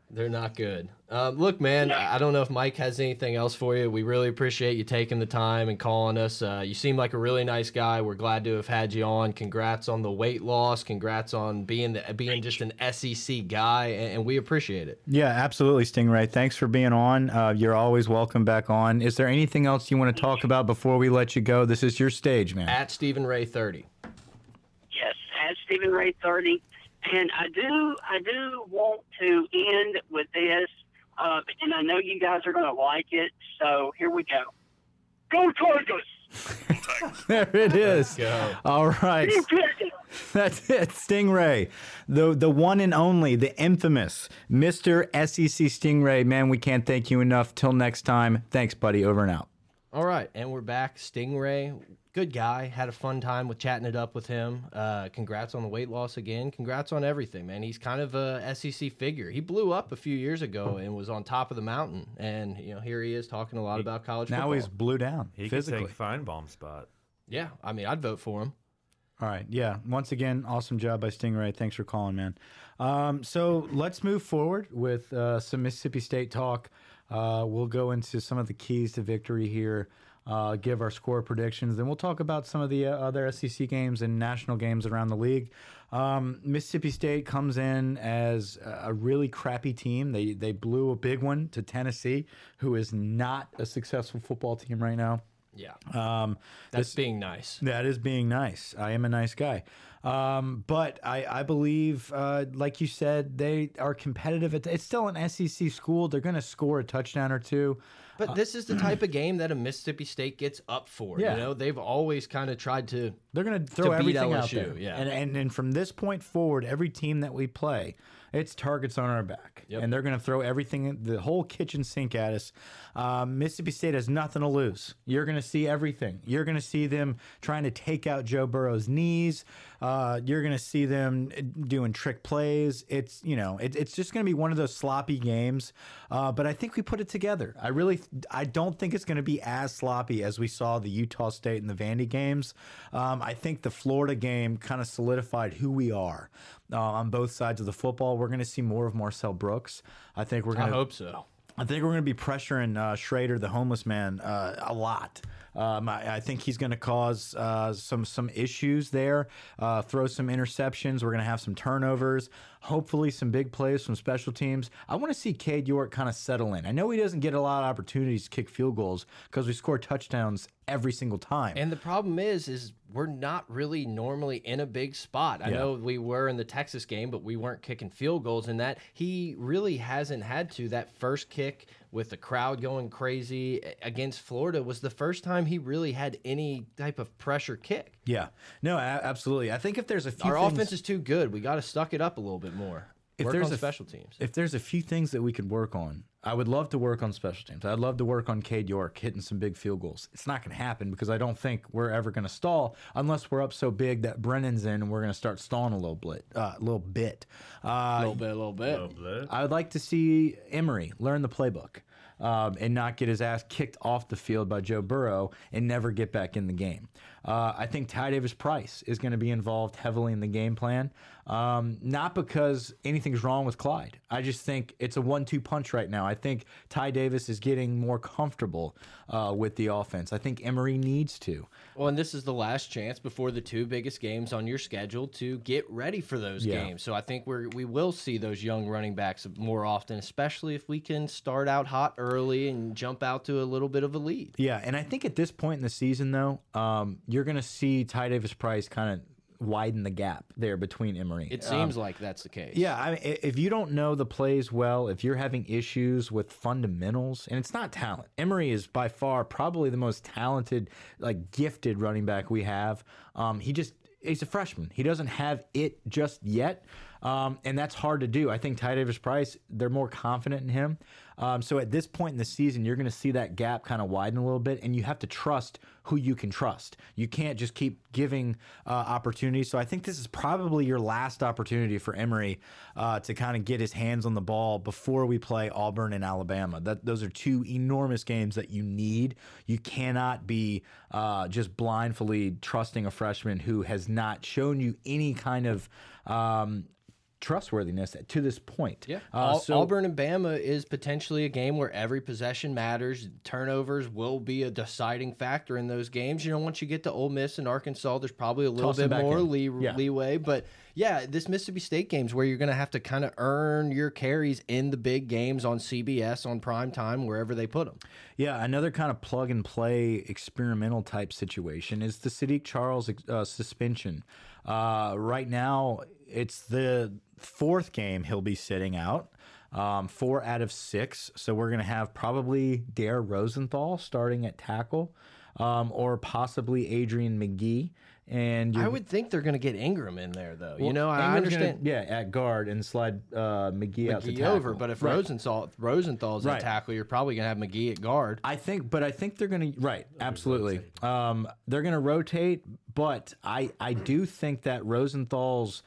They're not good. Um, look, man, I I don't know if Mike has anything else for you. We really appreciate you taking the time and calling us. Uh, you seem like a really nice guy. We're glad to have had you on. Congrats on the weight loss. Congrats on being the, being just an SEC guy, and, and we appreciate it. Yeah, absolutely, Stingray. Thanks for being on. Uh, you're always welcome back on. Is there anything else you want to talk about before we let you go? This is your stage, man. At Stephen Ray thirty. Yes, at Stephen Ray thirty, and I do I do want to end with this, uh, and I know you guys are going to like it. So here we go. Go Tigers! there it is. Go. All right. That's it, Stingray, the the one and only, the infamous Mr. SEC Stingray. Man, we can't thank you enough. Till next time, thanks, buddy. Over and out. All right, and we're back. Stingray, good guy. Had a fun time with chatting it up with him. Uh, congrats on the weight loss again. Congrats on everything, man. He's kind of a SEC figure. He blew up a few years ago and was on top of the mountain. And you know, here he is talking a lot about college Now football. he's blew down He physically. could take Finebaum's spot. yeah. I mean, I'd vote for him. All right. Yeah. Once again, awesome job by Stingray. Thanks for calling, man. Um, so let's move forward with uh, some Mississippi State talk. Uh, we'll go into some of the keys to victory here. Uh, give our score predictions. Then we'll talk about some of the uh, other SEC games and national games around the league. Um, Mississippi State comes in as a really crappy team. They they blew a big one to Tennessee, who is not a successful football team right now. Yeah, Um, that's being nice. that is being nice. I am a nice guy. Um, but I, I believe, uh, like you said, they are competitive. It's it's still an SEC school. They're going to score a touchdown or two. But this is the type of game that a Mississippi State gets up for. Yeah. You know, they've always kind of tried to. They're going to throw everything out LSU, there. yeah. And, and and from this point forward, every team that we play, it's targets on our back, Yep. and they're going to throw everything, the whole kitchen sink at us. Um, Mississippi State has nothing to lose. You're going to see everything. You're going to see them trying to take out Joe Burrow's knees. Uh, you're going to see them doing trick plays. It's you know, it, it's just going to be one of those sloppy games. Uh, but I think we put it together. I really, I don't think it's going to be as sloppy as we saw the Utah State and the Vandy games. Um, I think the Florida game kind of solidified who we are uh, on both sides of the football. We're going to see more of Marcel Brooks. I think we're going to. hope so. I think we're going to be pressuring uh, Shrader, the homeless man, uh, a lot. Um, I, I think he's going to cause uh, some some issues there. Uh, throw some interceptions. We're going to have some turnovers. Hopefully, some big plays from special teams. I want to see Cade York kind of settle in. I know he doesn't get a lot of opportunities to kick field goals because we score touchdowns every single time. And the problem is, is we're not really normally in a big spot. I Yeah. know we were in the Texas game, but we weren't kicking field goals in that. He really hasn't had to. That first kick with the crowd going crazy against Florida was the first time he really had any type of pressure kick. yeah, no, absolutely. I think if there's a few Our things- offense is too good. We got to stuck it up a little bit more. If Work there's on a- special teams. if there's a few things that we could work on, I would love to work on special teams. I'd love to work on Cade York hitting some big field goals. It's not going to happen because I don't think we're ever going to stall unless we're up so big that Brennan's in and we're going to start stalling a little bit. Uh, a little bit. a Uh, little bit, a little bit. Oh, bleh. I would like to see Emery learn the playbook um, and not get his ass kicked off the field by Joe Burrow and never get back in the game. Uh, I think Ty Davis Price is going to be involved heavily in the game plan. Um, not because anything's wrong with Clyde. I just think it's a one two punch right now. I think Ty Davis is getting more comfortable uh, with the offense. I think Emery needs to. Well, and this is the last chance before the two biggest games on your schedule to get ready for those Yeah. games. So I think we're we will see those young running backs more often, especially if we can start out hot early and jump out to a little bit of a lead. Yeah, and I think at this point in the season, though, um, you're going to see Ty Davis Price kind of widen the gap there between Emery. It Um, seems like that's the case. Yeah, I mean, if you don't know the plays well, if you're having issues with fundamentals, and it's not talent, Emery is by far probably the most talented, like gifted running back we have. Um, he just he's a freshman. He doesn't have it just yet, um, and that's hard to do. I think Ty Davis Price, they're more confident in him. Um, so at this point in the season, you're going to see that gap kind of widen a little bit, and you have to trust who you can trust. You can't just keep giving uh, opportunities. So I think this is probably your last opportunity for Emery uh, to kind of get his hands on the ball before we play Auburn and Alabama. That those are two enormous games that you need. You cannot be uh, just blindly trusting a freshman who has not shown you any kind of um, trustworthiness to this point. Yeah. Uh, so- Auburn and Bama is potentially a game where every possession matters. Turnovers will be a deciding factor in those games. You know, once you get to Ole Miss and Arkansas, there's probably a little bit more lee Yeah. leeway. But yeah, this Mississippi State game's where you're going to have to kind of earn your carries in the big games on CBS, on prime time, wherever they put them. Yeah, another kind of plug and play experimental type situation is the Saahdiq Charles uh, suspension. Uh, right now, it's the fourth game he'll be sitting out. Um, four out of six. So we're going to have probably Dare Rosenthal starting at tackle, um, or possibly Adrian McGee. And I would think they're going to get Ingram in there, though. you know, I Ingram's gonna- understand. yeah, at guard and slide uh, McGee, out to tackle. over, but if Right. Rosenthal Rosenthal's Right. at tackle, you're probably going to have McGee at guard. I think, but I think they're going to right, absolutely. Um, they're going to rotate, but I I do think that Rosenthal's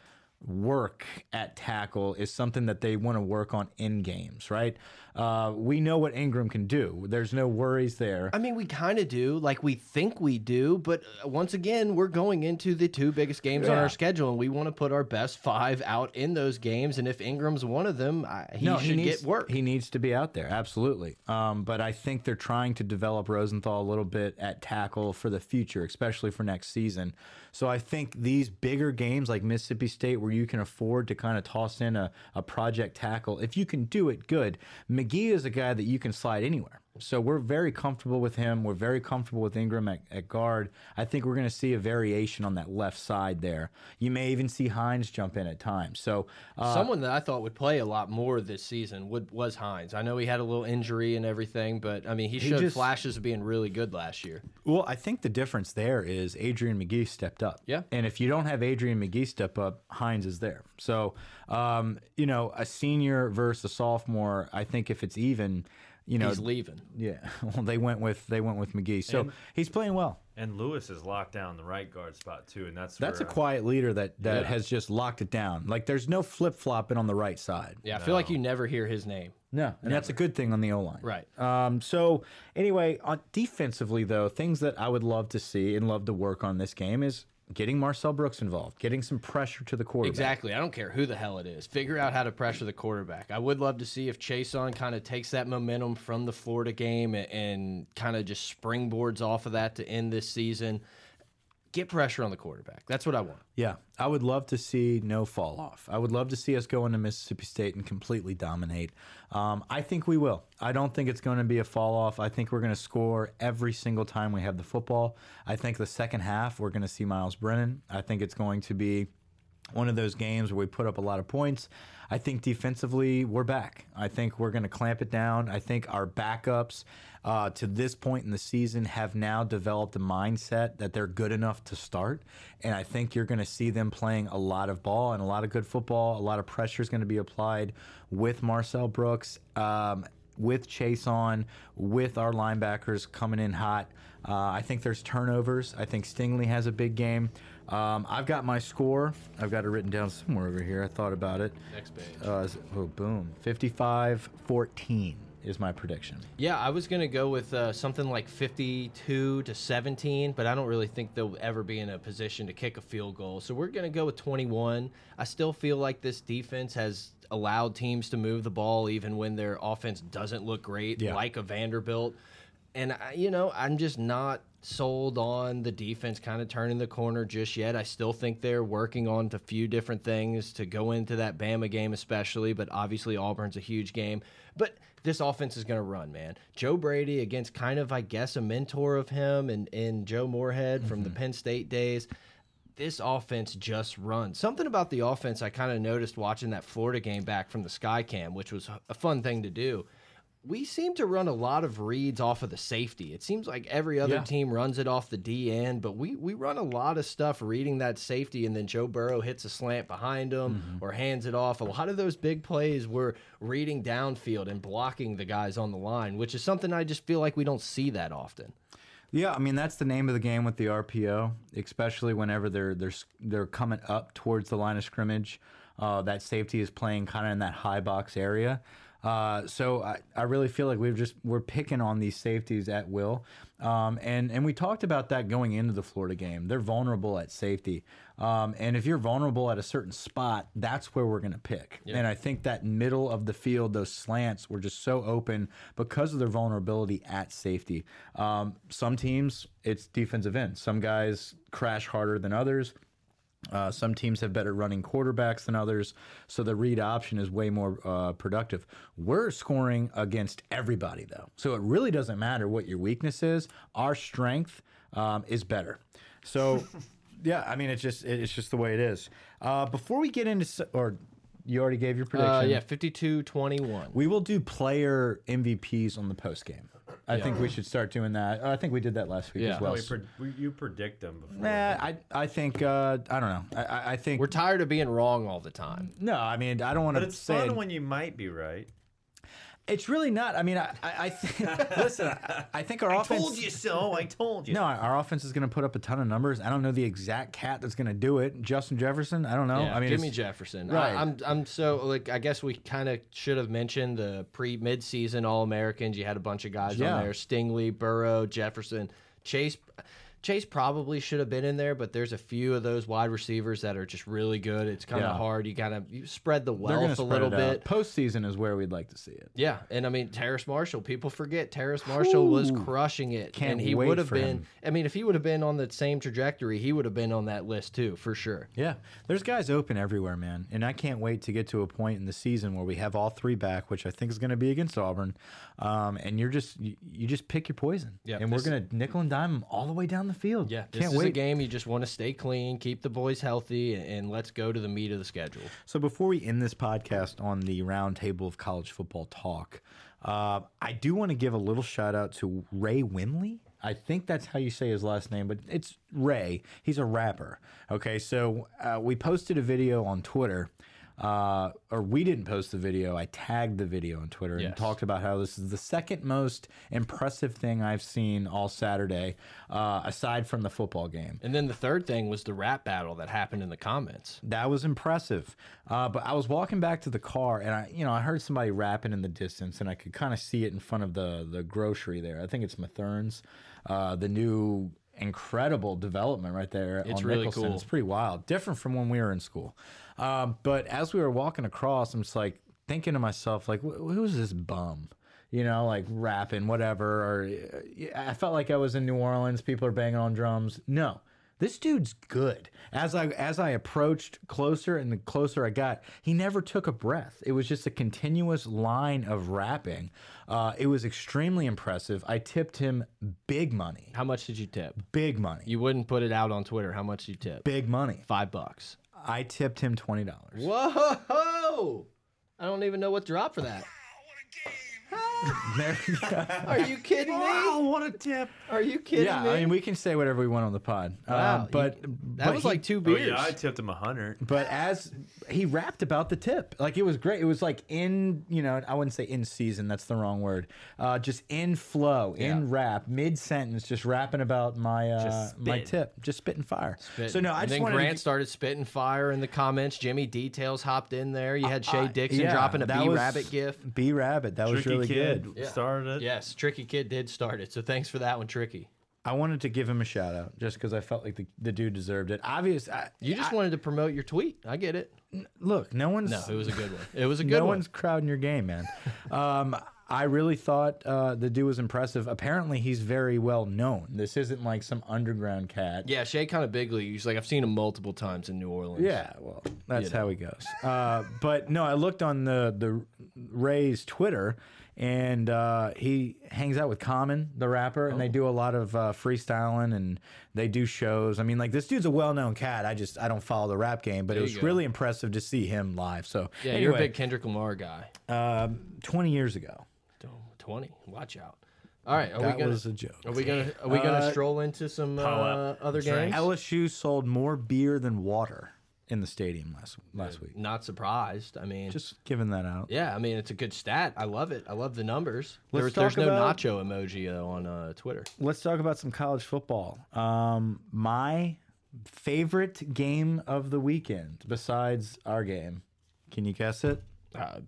work at tackle is something that they want to work on in games, right? uh, we know what Ingram can do. There's no worries there. I mean, we kind of do, like we think we do, but uh, once again, we're going into the two biggest games on our schedule, and we want to put our best five out in those games. And if Ingram's one of them, I, he should needs, get work. He needs to be out there, absolutely. Um, but I think they're trying to develop Rosenthal a little bit at tackle for the future, especially for next season. So I think these bigger games like Mississippi State, where you can afford to kind of toss in a, a project tackle, if you can do it, good. McGee is a guy that you can slide anywhere. So we're very comfortable with him. We're very comfortable with Ingram at, at guard. I think we're going to see a variation on that left side there. You may even see Hines jump in at times. So uh, Someone that I thought would play a lot more this season would was Hines. I know he had a little injury and everything, but I mean, he showed just- flashes of being really good last year. Well, I think the difference there is Adrian McGee stepped up. Yeah. And if you don't have Adrian McGee step up, Hines is there. So, um, you know, a senior versus a sophomore, I think if it's even, you know, He's leaving. yeah. Well, they went with they went with McGee. So he's playing well. And Lewis is locked down the right guard spot too, and that's That's a where, uh, quiet leader that that Yeah. has just locked it down. Like there's no flip flopping on the right side. Yeah, I feel like you never hear his name. No, and that's a good thing on the O line. Right. Um, so anyway, on defensively though, things that I would love to see and love to work on this game is getting Marcel Brooks involved, getting some pressure to the quarterback. Exactly. I don't care who the hell it is. Figure out how to pressure the quarterback. I would love to see if Chaisson kind of takes that momentum from the Florida game and, and kind of just springboards off of that to end this season. Get pressure on the quarterback. That's what I want. Yeah, I would love to see no fall off. I would love to see us go into Mississippi State and completely dominate. Um, I think we will. I don't think it's going to be a fall off. I think we're going to score every single time we have the football. I think the second half we're going to see Miles Brennan. I think it's going to be one of those games where we put up a lot of points. I think defensively, we're back. I think we're going to clamp it down. I think our backups uh, to this point in the season have now developed a mindset that they're good enough to start. And I think you're going to see them playing a lot of ball and a lot of good football. A lot of pressure is going to be applied with Marcel Brooks. Um, with Chaisson, with our linebackers coming in hot. Uh, I think there's turnovers. I think Stingley has a big game. Um, I've got my score. I've got it written down somewhere over here. I thought about it. Next page. Uh, oh, boom. 55 14 is my prediction. Yeah, I was going to go with uh, something like 52 to 17, but I don't really think they'll ever be in a position to kick a field goal. So we're going to go with 21. I still feel like this defense has allowed teams to move the ball even when their offense doesn't look great, Yeah. like a Vanderbilt. And, I, you know, I'm just not sold on the defense kind of turning the corner just yet. I still think they're working on a few different things to go into that Bama game, especially, but obviously Auburn's a huge game. But this offense is going to run, man. Joe Brady against kind of, I guess, a mentor of him and, and Joe Moorhead from the mm-hmm. Penn State days. This offense just runs. Something about the offense I kind of noticed watching that Florida game back from the Sky Cam, which was a fun thing to do. We seem to run a lot of reads off of the safety. It seems like every other Yeah. team runs it off the D end, but we we run a lot of stuff reading that safety, and then Joe Burrow hits a slant behind him Mm-hmm. or hands it off. A lot of those big plays were reading downfield and blocking the guys on the line, which is something I just feel like we don't see that often. Yeah, I mean that's the name of the game with the RPO, especially whenever they're they're they're coming up towards the line of scrimmage. Uh, that safety is playing kind of in that high box area. Uh, so I, I really feel like we've just we're picking on these safeties at will, um, and and we talked about that going into the Florida game. They're vulnerable at safety, um, and if you're vulnerable at a certain spot, that's where we're going to pick. And I think that middle of the field, those slants were just so open because of their vulnerability at safety. Um, some teams, it's defensive end. Some guys crash harder than others. Uh, some teams have better running quarterbacks than others, so the read option is way more uh, productive. We're scoring against everybody, though, so it really doesn't matter what your weakness is. Our strength um, is better. So, yeah, I mean, it's just it's just the way it is. Uh, before we get into, or you already gave your prediction. Uh, yeah, 52 21. We will do player MVPs on the post game. I think we should start doing that. I think we did that last week Yeah. as well. We pre we, you predict them before. Nah, I I think uh, I don't know. I- I, I think We're tired of being wrong all the time. no. I mean, I don't want but to it's say fun when you might be right. It's really not. I mean, I, I, I th listen. I, I think our offense. Told you so. I told you. No, our offense is going to put up a ton of numbers. I don't know the exact cat that's going to do it. Justin Jefferson. I don't know. Yeah, I mean, Jimmy Jefferson. Right. I, I'm I'm so like I guess we kind of should have mentioned the pre mid season All Americans. You had a bunch of guys Yeah. on there: Stingley, Burrow, Jefferson, Chase. Chase probably should have been in there, but there's a few of those wide receivers that are just really good. It's kind of Yeah. hard. You kind of you spread the wealth a little bit. Postseason is where we'd like to see it. Yeah, and I mean Terrace Marshall. People forget Terrace Marshall was crushing it, Can't and he would have been. him. I mean, if he would have been on the same trajectory, he would have been on that list too, for sure. Yeah, there's guys open everywhere, man, and I can't wait to get to a point in the season where we have all three back, which I think is going to be against Auburn. Um, and you're just you, you just pick your poison, Yeah, and we're going to nickel and dime 'em all the way down the field. Yeah, this can't is wait. a game you just want to stay clean, keep the boys healthy, and, and let's go to the meat of the schedule. So before we end this podcast on the roundtable of college football talk, uh, I do want to give a little shout out to Ray Winley. I think that's how you say his last name, but it's Ray. He's a rapper. Okay, so uh, we posted a video on Twitter. Uh, or we didn't post the video. I tagged the video on Twitter and talked about how this is the second most impressive thing I've seen all Saturday, uh, aside from the football game. And then the third thing was the rap battle that happened in the comments. That was impressive. Uh, but I was walking back to the car, and I, you know, I heard somebody rapping in the distance, and I could kind of see it in front of the the grocery there. I think it's Matherne's, uh, the new incredible development right there It's on really Nicholson. cool. It's pretty wild, different from when we were in school. Um, but as we were walking across, I'm just like thinking to myself, like, "Wh- who's this bum? You know, like rapping, whatever. Or uh, I felt like I was in New Orleans. People are banging on drums. No, this dude's good. As I as I approached closer and the closer I got, he never took a breath. It was just a continuous line of rapping. Uh, it was extremely impressive. I tipped him big money, How much did you tip? big money, You wouldn't put it out on Twitter. How much did you tip? big money. Five bucks. I tipped him twenty dollars. Whoa! I don't even know what drop for that. There we go. Are you kidding me? what a tip. Are you kidding yeah, me? I mean we can say whatever we want on the pod. Wow, Um, but you- that but was he- like two Oh, beers. yeah, I tipped him a hundred. But as he rapped about the tip, like it was great. It was like in, you know, I wouldn't say in season. That's the wrong word. Uh, just in flow, Yeah. in rap, mid sentence, just rapping about my uh, my tip, just spitting fire. Spitting. So no, I and just then Grant to, started spitting fire in the comments. Jimmy Details hopped in there. You had Shay I- Dixon yeah, dropping a that B was- Rabbit gif. B Rabbit. That was really kid good. Yeah. started it. Yes, Tricky Kid did start it. So thanks for that one, Tricky. I wanted to give him a shout out just because I felt like the, the dude deserved it. Obvious. I, You just wanted to promote your tweet. I get it. look, no one's No, it was a good one. It was a good no one. No one's crowding your game, man. um, I really thought uh, the dude was impressive. Apparently, he's very well known. This isn't like some underground cat. Yeah, Shay kind of big league. He's like I've seen him multiple times in New Orleans. Yeah, well, that's You know. how he goes. Uh, but no, I looked on the the Ray's Twitter, and uh, he hangs out with Common, the rapper, and they Oh. do a lot of uh, freestyling and they do shows. I mean, like this dude's a well known cat. I just I don't follow the rap game, but it was go. really impressive to see him live. So Yeah, you're a big Kendrick Lamar guy. um, twenty years ago. Twenty. Watch out. All right, are That we gonna was a joke. are we gonna are we gonna Uh, stroll into some uh, other Drink. games? LSU sold more beer than water in the stadium last last week. Not surprised. I mean, Just giving that out. yeah, I mean it's a good stat. I love it. I love the numbers. Let's There's, there's talk no about- nacho emoji though on uh, Twitter. Let's talk about some college football. Um, my favorite game of the weekend, besides our game, can you guess it? Uh,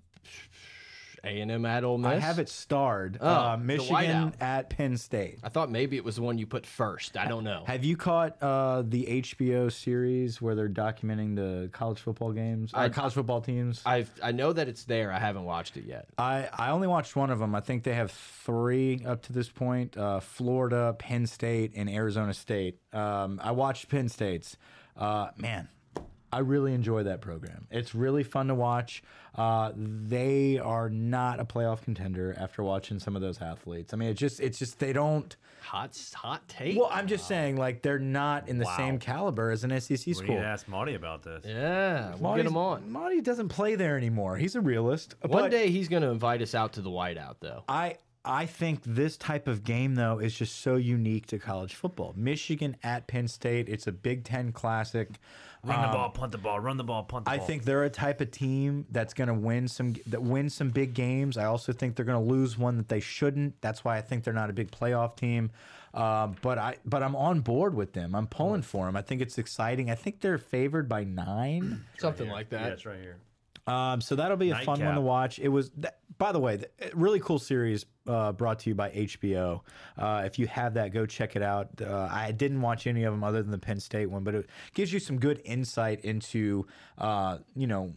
A and M at Ole Miss. I have it starred. Oh, uh, Michigan at Penn State. I thought maybe it was the one you put first. I don't know. Have you caught uh, the HBO series where they're documenting the college football games, or I- college football teams? I've I know that it's there. I haven't watched it yet. I, I only watched one of them. I think they have three up to this point: uh, Florida, Penn State, and Arizona State. Um, I watched Penn State's. Uh, man, I really enjoy that program. It's really fun to watch. Uh, they are not a playoff contender after watching some of those athletes. I mean, it's just it's just they don't. Hot hot take. Well, I'm just saying, like they're not in the Wow. same caliber as an SEC school. We need school. to ask Monty about this. yeah, we'll get him on. Monty doesn't play there anymore. He's a realist. One but day he's going to invite us out to the whiteout though. I I think this type of game, though, is just so unique to college football. Michigan at Penn State, it's a Big Ten classic. Run the ball, punt the ball, run the ball, punt the I ball. I think they're a type of team that's going to win some that win some big games. I also think they're going to lose one that they shouldn't. That's why I think they're not a big playoff team. Um, but I but I'm on board with them. I'm pulling for them. I think it's exciting. I think they're favored by nine. Something like that. Yeah, it's right here. Um, so that'll be a fun one to watch. It was, th by the way, th really cool series uh, brought to you by HBO. Uh, if you have that, go check it out. Uh, I didn't watch any of them other than the Penn State one, but it gives you some good insight into, uh, you know,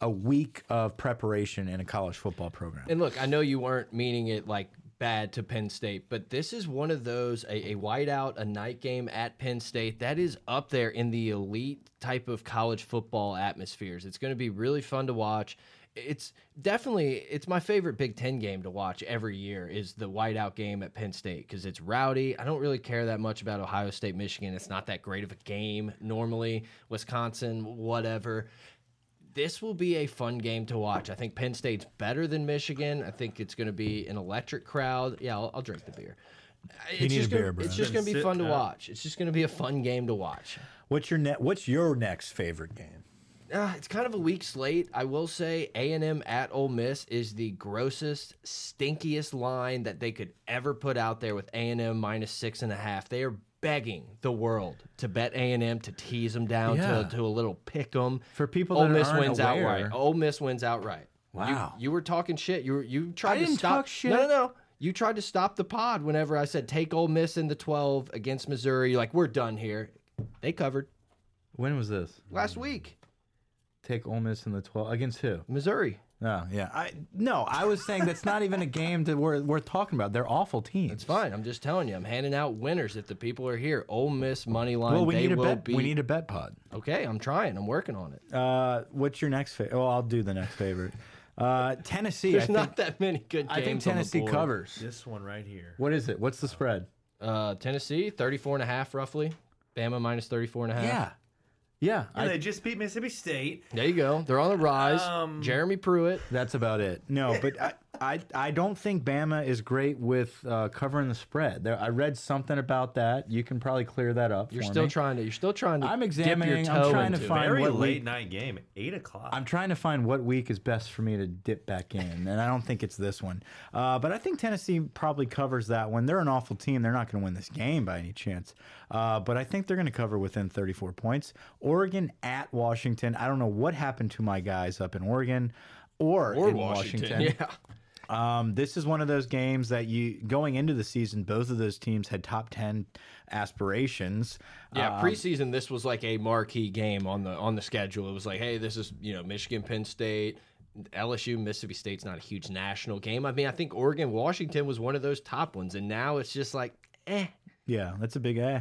a week of preparation in a college football program. And look, I know you weren't meaning it like bad to Penn State, but this is one of those a, a whiteout, a night game at Penn State that is up there in the elite type of college football atmospheres. It's going to be really fun to watch. It's definitely it's my favorite Big Ten game to watch every year is the whiteout game at Penn State because it's rowdy. I don't really care that much about Ohio State, Michigan. It's not that great of a game normally. Wisconsin, whatever this will be a fun game to watch. I think Penn State's better than Michigan. I think it's going to be an electric crowd. Yeah, I'll, I'll drink the beer. It's need just a beer, gonna, bro. It's just going to be Sit fun to watch. It's just going to be a fun game to watch. What's your net? What's your next favorite game? Uh, it's kind of a weak slate. I will say A and M at Ole Miss is the grossest, stinkiest line that they could ever put out there with A and M minus six and a half. They are begging the world to bet A and M to tease them down Yeah. to, to a little pick 'em. For people Ole Miss wins aware- outright. Ole Miss wins outright. Wow. you, were talking shit. You were, you tried I to stop. No, no, no. You tried to stop the pod whenever I said take Ole Miss in the twelve against Missouri. You're like we're done here. They covered When was this? last week. Take Ole Miss in the twelve against who? Missouri. Oh yeah, I no. I was saying that's not even a game that we're worth talking about. They're awful teams. It's fine. I'm just telling you. I'm handing out winners if the people are here. Ole Miss money line. Well, we they need a bet. be. We need a bet pod. okay, I'm trying. I'm working on it. Uh, what's your next favorite? Oh, I'll do the next favorite. Uh, Tennessee. There's I think, not that many good games. I think on the Tennessee board. covers. This one right here. What is it? What's the spread? Uh, Tennessee 34 and a half roughly. Bama minus 34 and a half. Yeah, yeah. And I, they just beat Mississippi State. There you go. They're on the rise. Um, Jeremy Pruitt. that's about it. No, but I, I, I don't think Bama is great with uh, covering the spread. There, I read something about that. You can probably clear that up. You're for still me. trying to. You're still trying to. I'm Dip examining, your I'm trying to find- Very what late week- night game, eight o'clock. I'm trying to find what week is best for me to dip back in, and I don't think it's this one. Uh, but I think Tennessee probably covers that one. They're an awful team. They're not going to win this game by any chance. Uh, but I think they're going to cover within 34 points. Oregon at Washington. I don't know what happened to my guys up in Oregon or, or in Washington. Washington. Yeah. Um, this is one of those games that you going into the season, both of those teams had top 10 aspirations. Yeah, Um, preseason this was like a marquee game on the on the schedule. It was like, hey, this is you know Michigan, Penn State, LSU, Mississippi State's not a huge national game. I mean, I think Oregon, Washington was one of those top ones, and now it's just like, eh. Yeah, that's a big eh.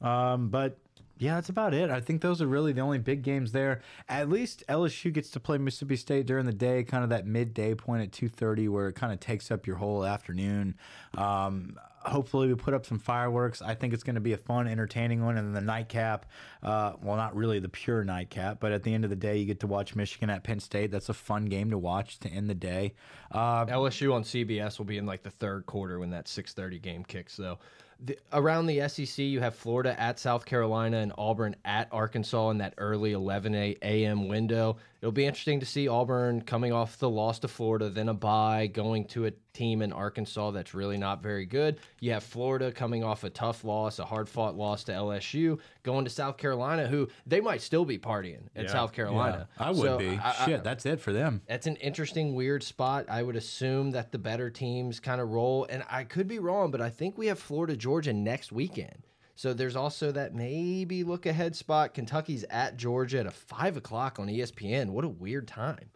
Um, but yeah, that's about it. I think those are really the only big games there. At least LSU gets to play Mississippi State during the day, kind of that midday point at two thirty, where it kind of takes up your whole afternoon. Um, hopefully, we put up some fireworks. I think it's going to be a fun, entertaining one. And then the nightcap, uh, well, not really the pure nightcap, but at the end of the day, you get to watch Michigan at Penn State. That's a fun game to watch to end the day. Uh, LSU on CBS will be in like the third quarter when that 6:30 game kicks. Though, the, around the SEC, you have Florida at South Carolina and Auburn at Arkansas in that early 11 a.m. window. It'll be interesting to see Auburn coming off the loss to Florida, then a bye, going to a team in Arkansas that's really not very good. You have Florida coming off a tough loss, a hard fought loss to LSU, going to South Carolina, who they might still be partying at Yeah. South Carolina. I would So be. I- I- Shit, that's it for them. that's an interesting, weird spot. I would assume that the better teams kind of roll, and I could be wrong, but I think we have Florida, Georgia next weekend. So there's also that maybe look ahead spot. Kentucky's at Georgia at a five o'clock on ESPN. What a weird time.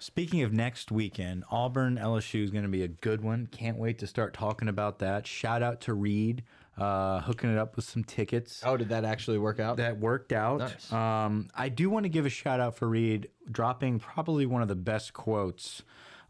Speaking of next weekend, Auburn LSU is going to be a good one. Can't wait to start talking about that. Shout out to Reed, uh, hooking it up with some tickets. Oh, did that actually work out? That worked out. Nice. Um, I do want to give a shout out for Reed dropping probably one of the best quotes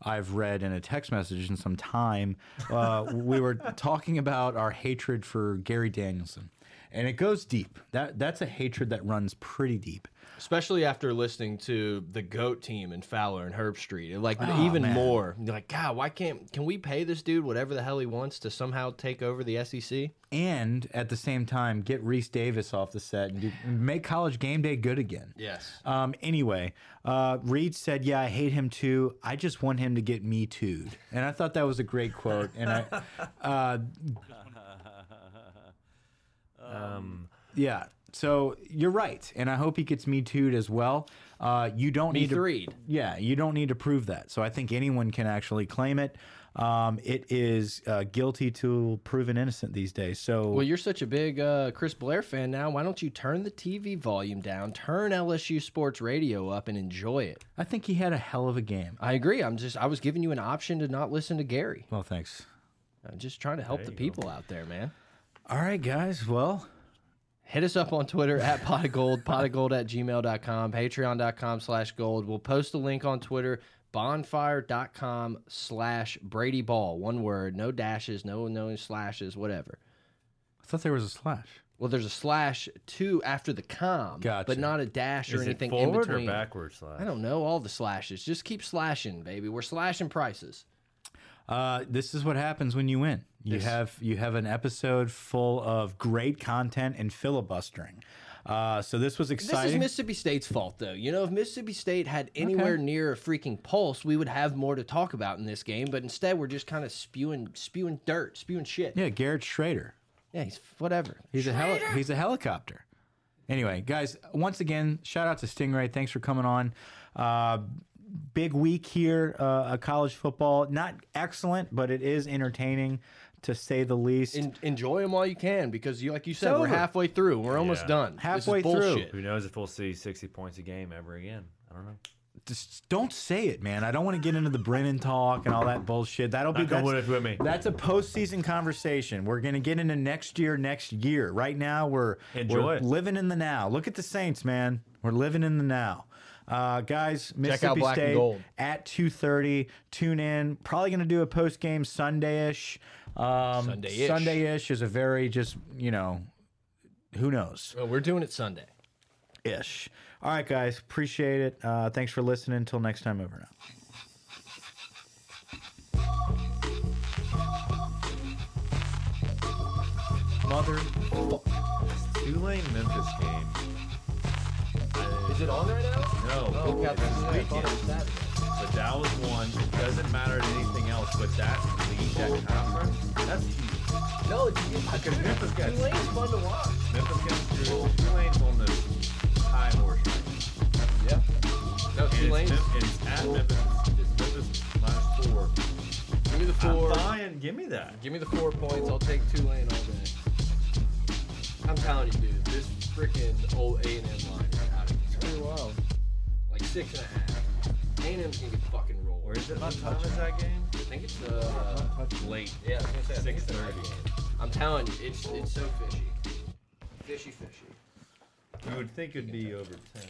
I've read in a text message in some time. Uh, we were talking about our hatred for Gary Danielson. And it goes deep. That that's a hatred that runs pretty deep. Especially after listening to the GOAT team and Fowler and Herbstreit. Like, Oh, even man. more. You're like, God, why can't, can we pay this dude whatever the hell he wants to somehow take over the SEC? And at the same time, get Rece Davis off the set and do, make college game day good again. Yes. Um, anyway, uh, Reed said, "Yeah, I hate him too. I just want him to get me too'd," and I thought that was a great quote. And I, uh, Um, yeah, so you're right, and I hope he gets me too'd as well. Uh, you don't Me need to, threed. yeah, you don't need to prove that. So I think anyone can actually claim it. Um, it is uh, guilty till proven innocent these days. So Well, you're such a big uh, Chris Blair fan now. Why don't you turn the TV volume down, turn LSU Sports Radio up, and enjoy it? I think he had a hell of a game. I agree. I'm just, I was giving you an option to not listen to Gary. Well, thanks. I'm just trying to help the people out there, man. All right, guys. Well, Hit us up on Twitter at pot of gold, pot of gold at gmail.com, patreon.com slash gold. We'll post a link on Twitter, bonfire.com slash Brady Ball. One word, no dashes, no no slashes, whatever. I thought there was a slash. Well, there's a slash two after the com, Gotcha. but not a dash or is it anything in forward or between. backwards slash? I don't know all the slashes. Just keep slashing, baby. We're slashing prices. Uh, this is what happens when you win. You This- have you have an episode full of great content and filibustering. Uh, so this was exciting. This is. Mississippi State's fault, though. You know, if Mississippi State had anywhere near a freaking pulse, we would have more to talk about in this game. But instead, we're just kind of spewing, spewing dirt, spewing shit. yeah, Garrett Shrader. Yeah, he's whatever. He's a heli he's a helicopter. Anyway, guys, once again, shout out to Stingray. Thanks for coming on. Uh, big week here. Uh, a college football, not excellent, but it is entertaining to say the least. En enjoy them while you can, because you, like you said, we're halfway through. We're almost Yeah. done. Halfway this is through. Who knows if we'll see 60 points a game ever again? I don't know. Just don't say it, man. I don't want to get into the Brennan talk and all that bullshit. That'll be Knock on that's, wood with me. that's a postseason conversation. We're gonna get into next year, next year. Right now, we're Enjoy we're living in the now. Look at the Saints, man. We're living in the now. Uh, guys, Mississippi Black and State Gold. at two thirty. Tune in. Probably gonna do a post game Sunday-ish. Um, Sunday-ish. Sunday-ish is a very just you know, who knows Well, we're doing it Sunday. ish. All right, guys, appreciate it. Uh, thanks for listening. Until next time, over now. Mother. Tulane Memphis game. Is it on right now? No, Oh, it's this weekend. But that was one. It doesn't matter to anything else, but that lead, that conference, that's huge. No, it's Because Memphis got Tulane's fun to watch. Memphis gets through. Tulane's on the high horse right. Yeah. No, And Tulane's. it's, it's at Memphis. It's Memphis minus four. Give me the four. I'm buying. Give me that. Give me the four points. I'll take Tulane all day. I'm telling you, dude, this freaking old A and M line is out of wild. Like six and a half. A and M's gonna get fucking rolled. Where is it? What time is that game? I think it's uh Late. yeah. I was gonna say I think it's the 6:30. night game. I'm telling you, it's it's so fishy, fishy, fishy. You would think it'd be over ten.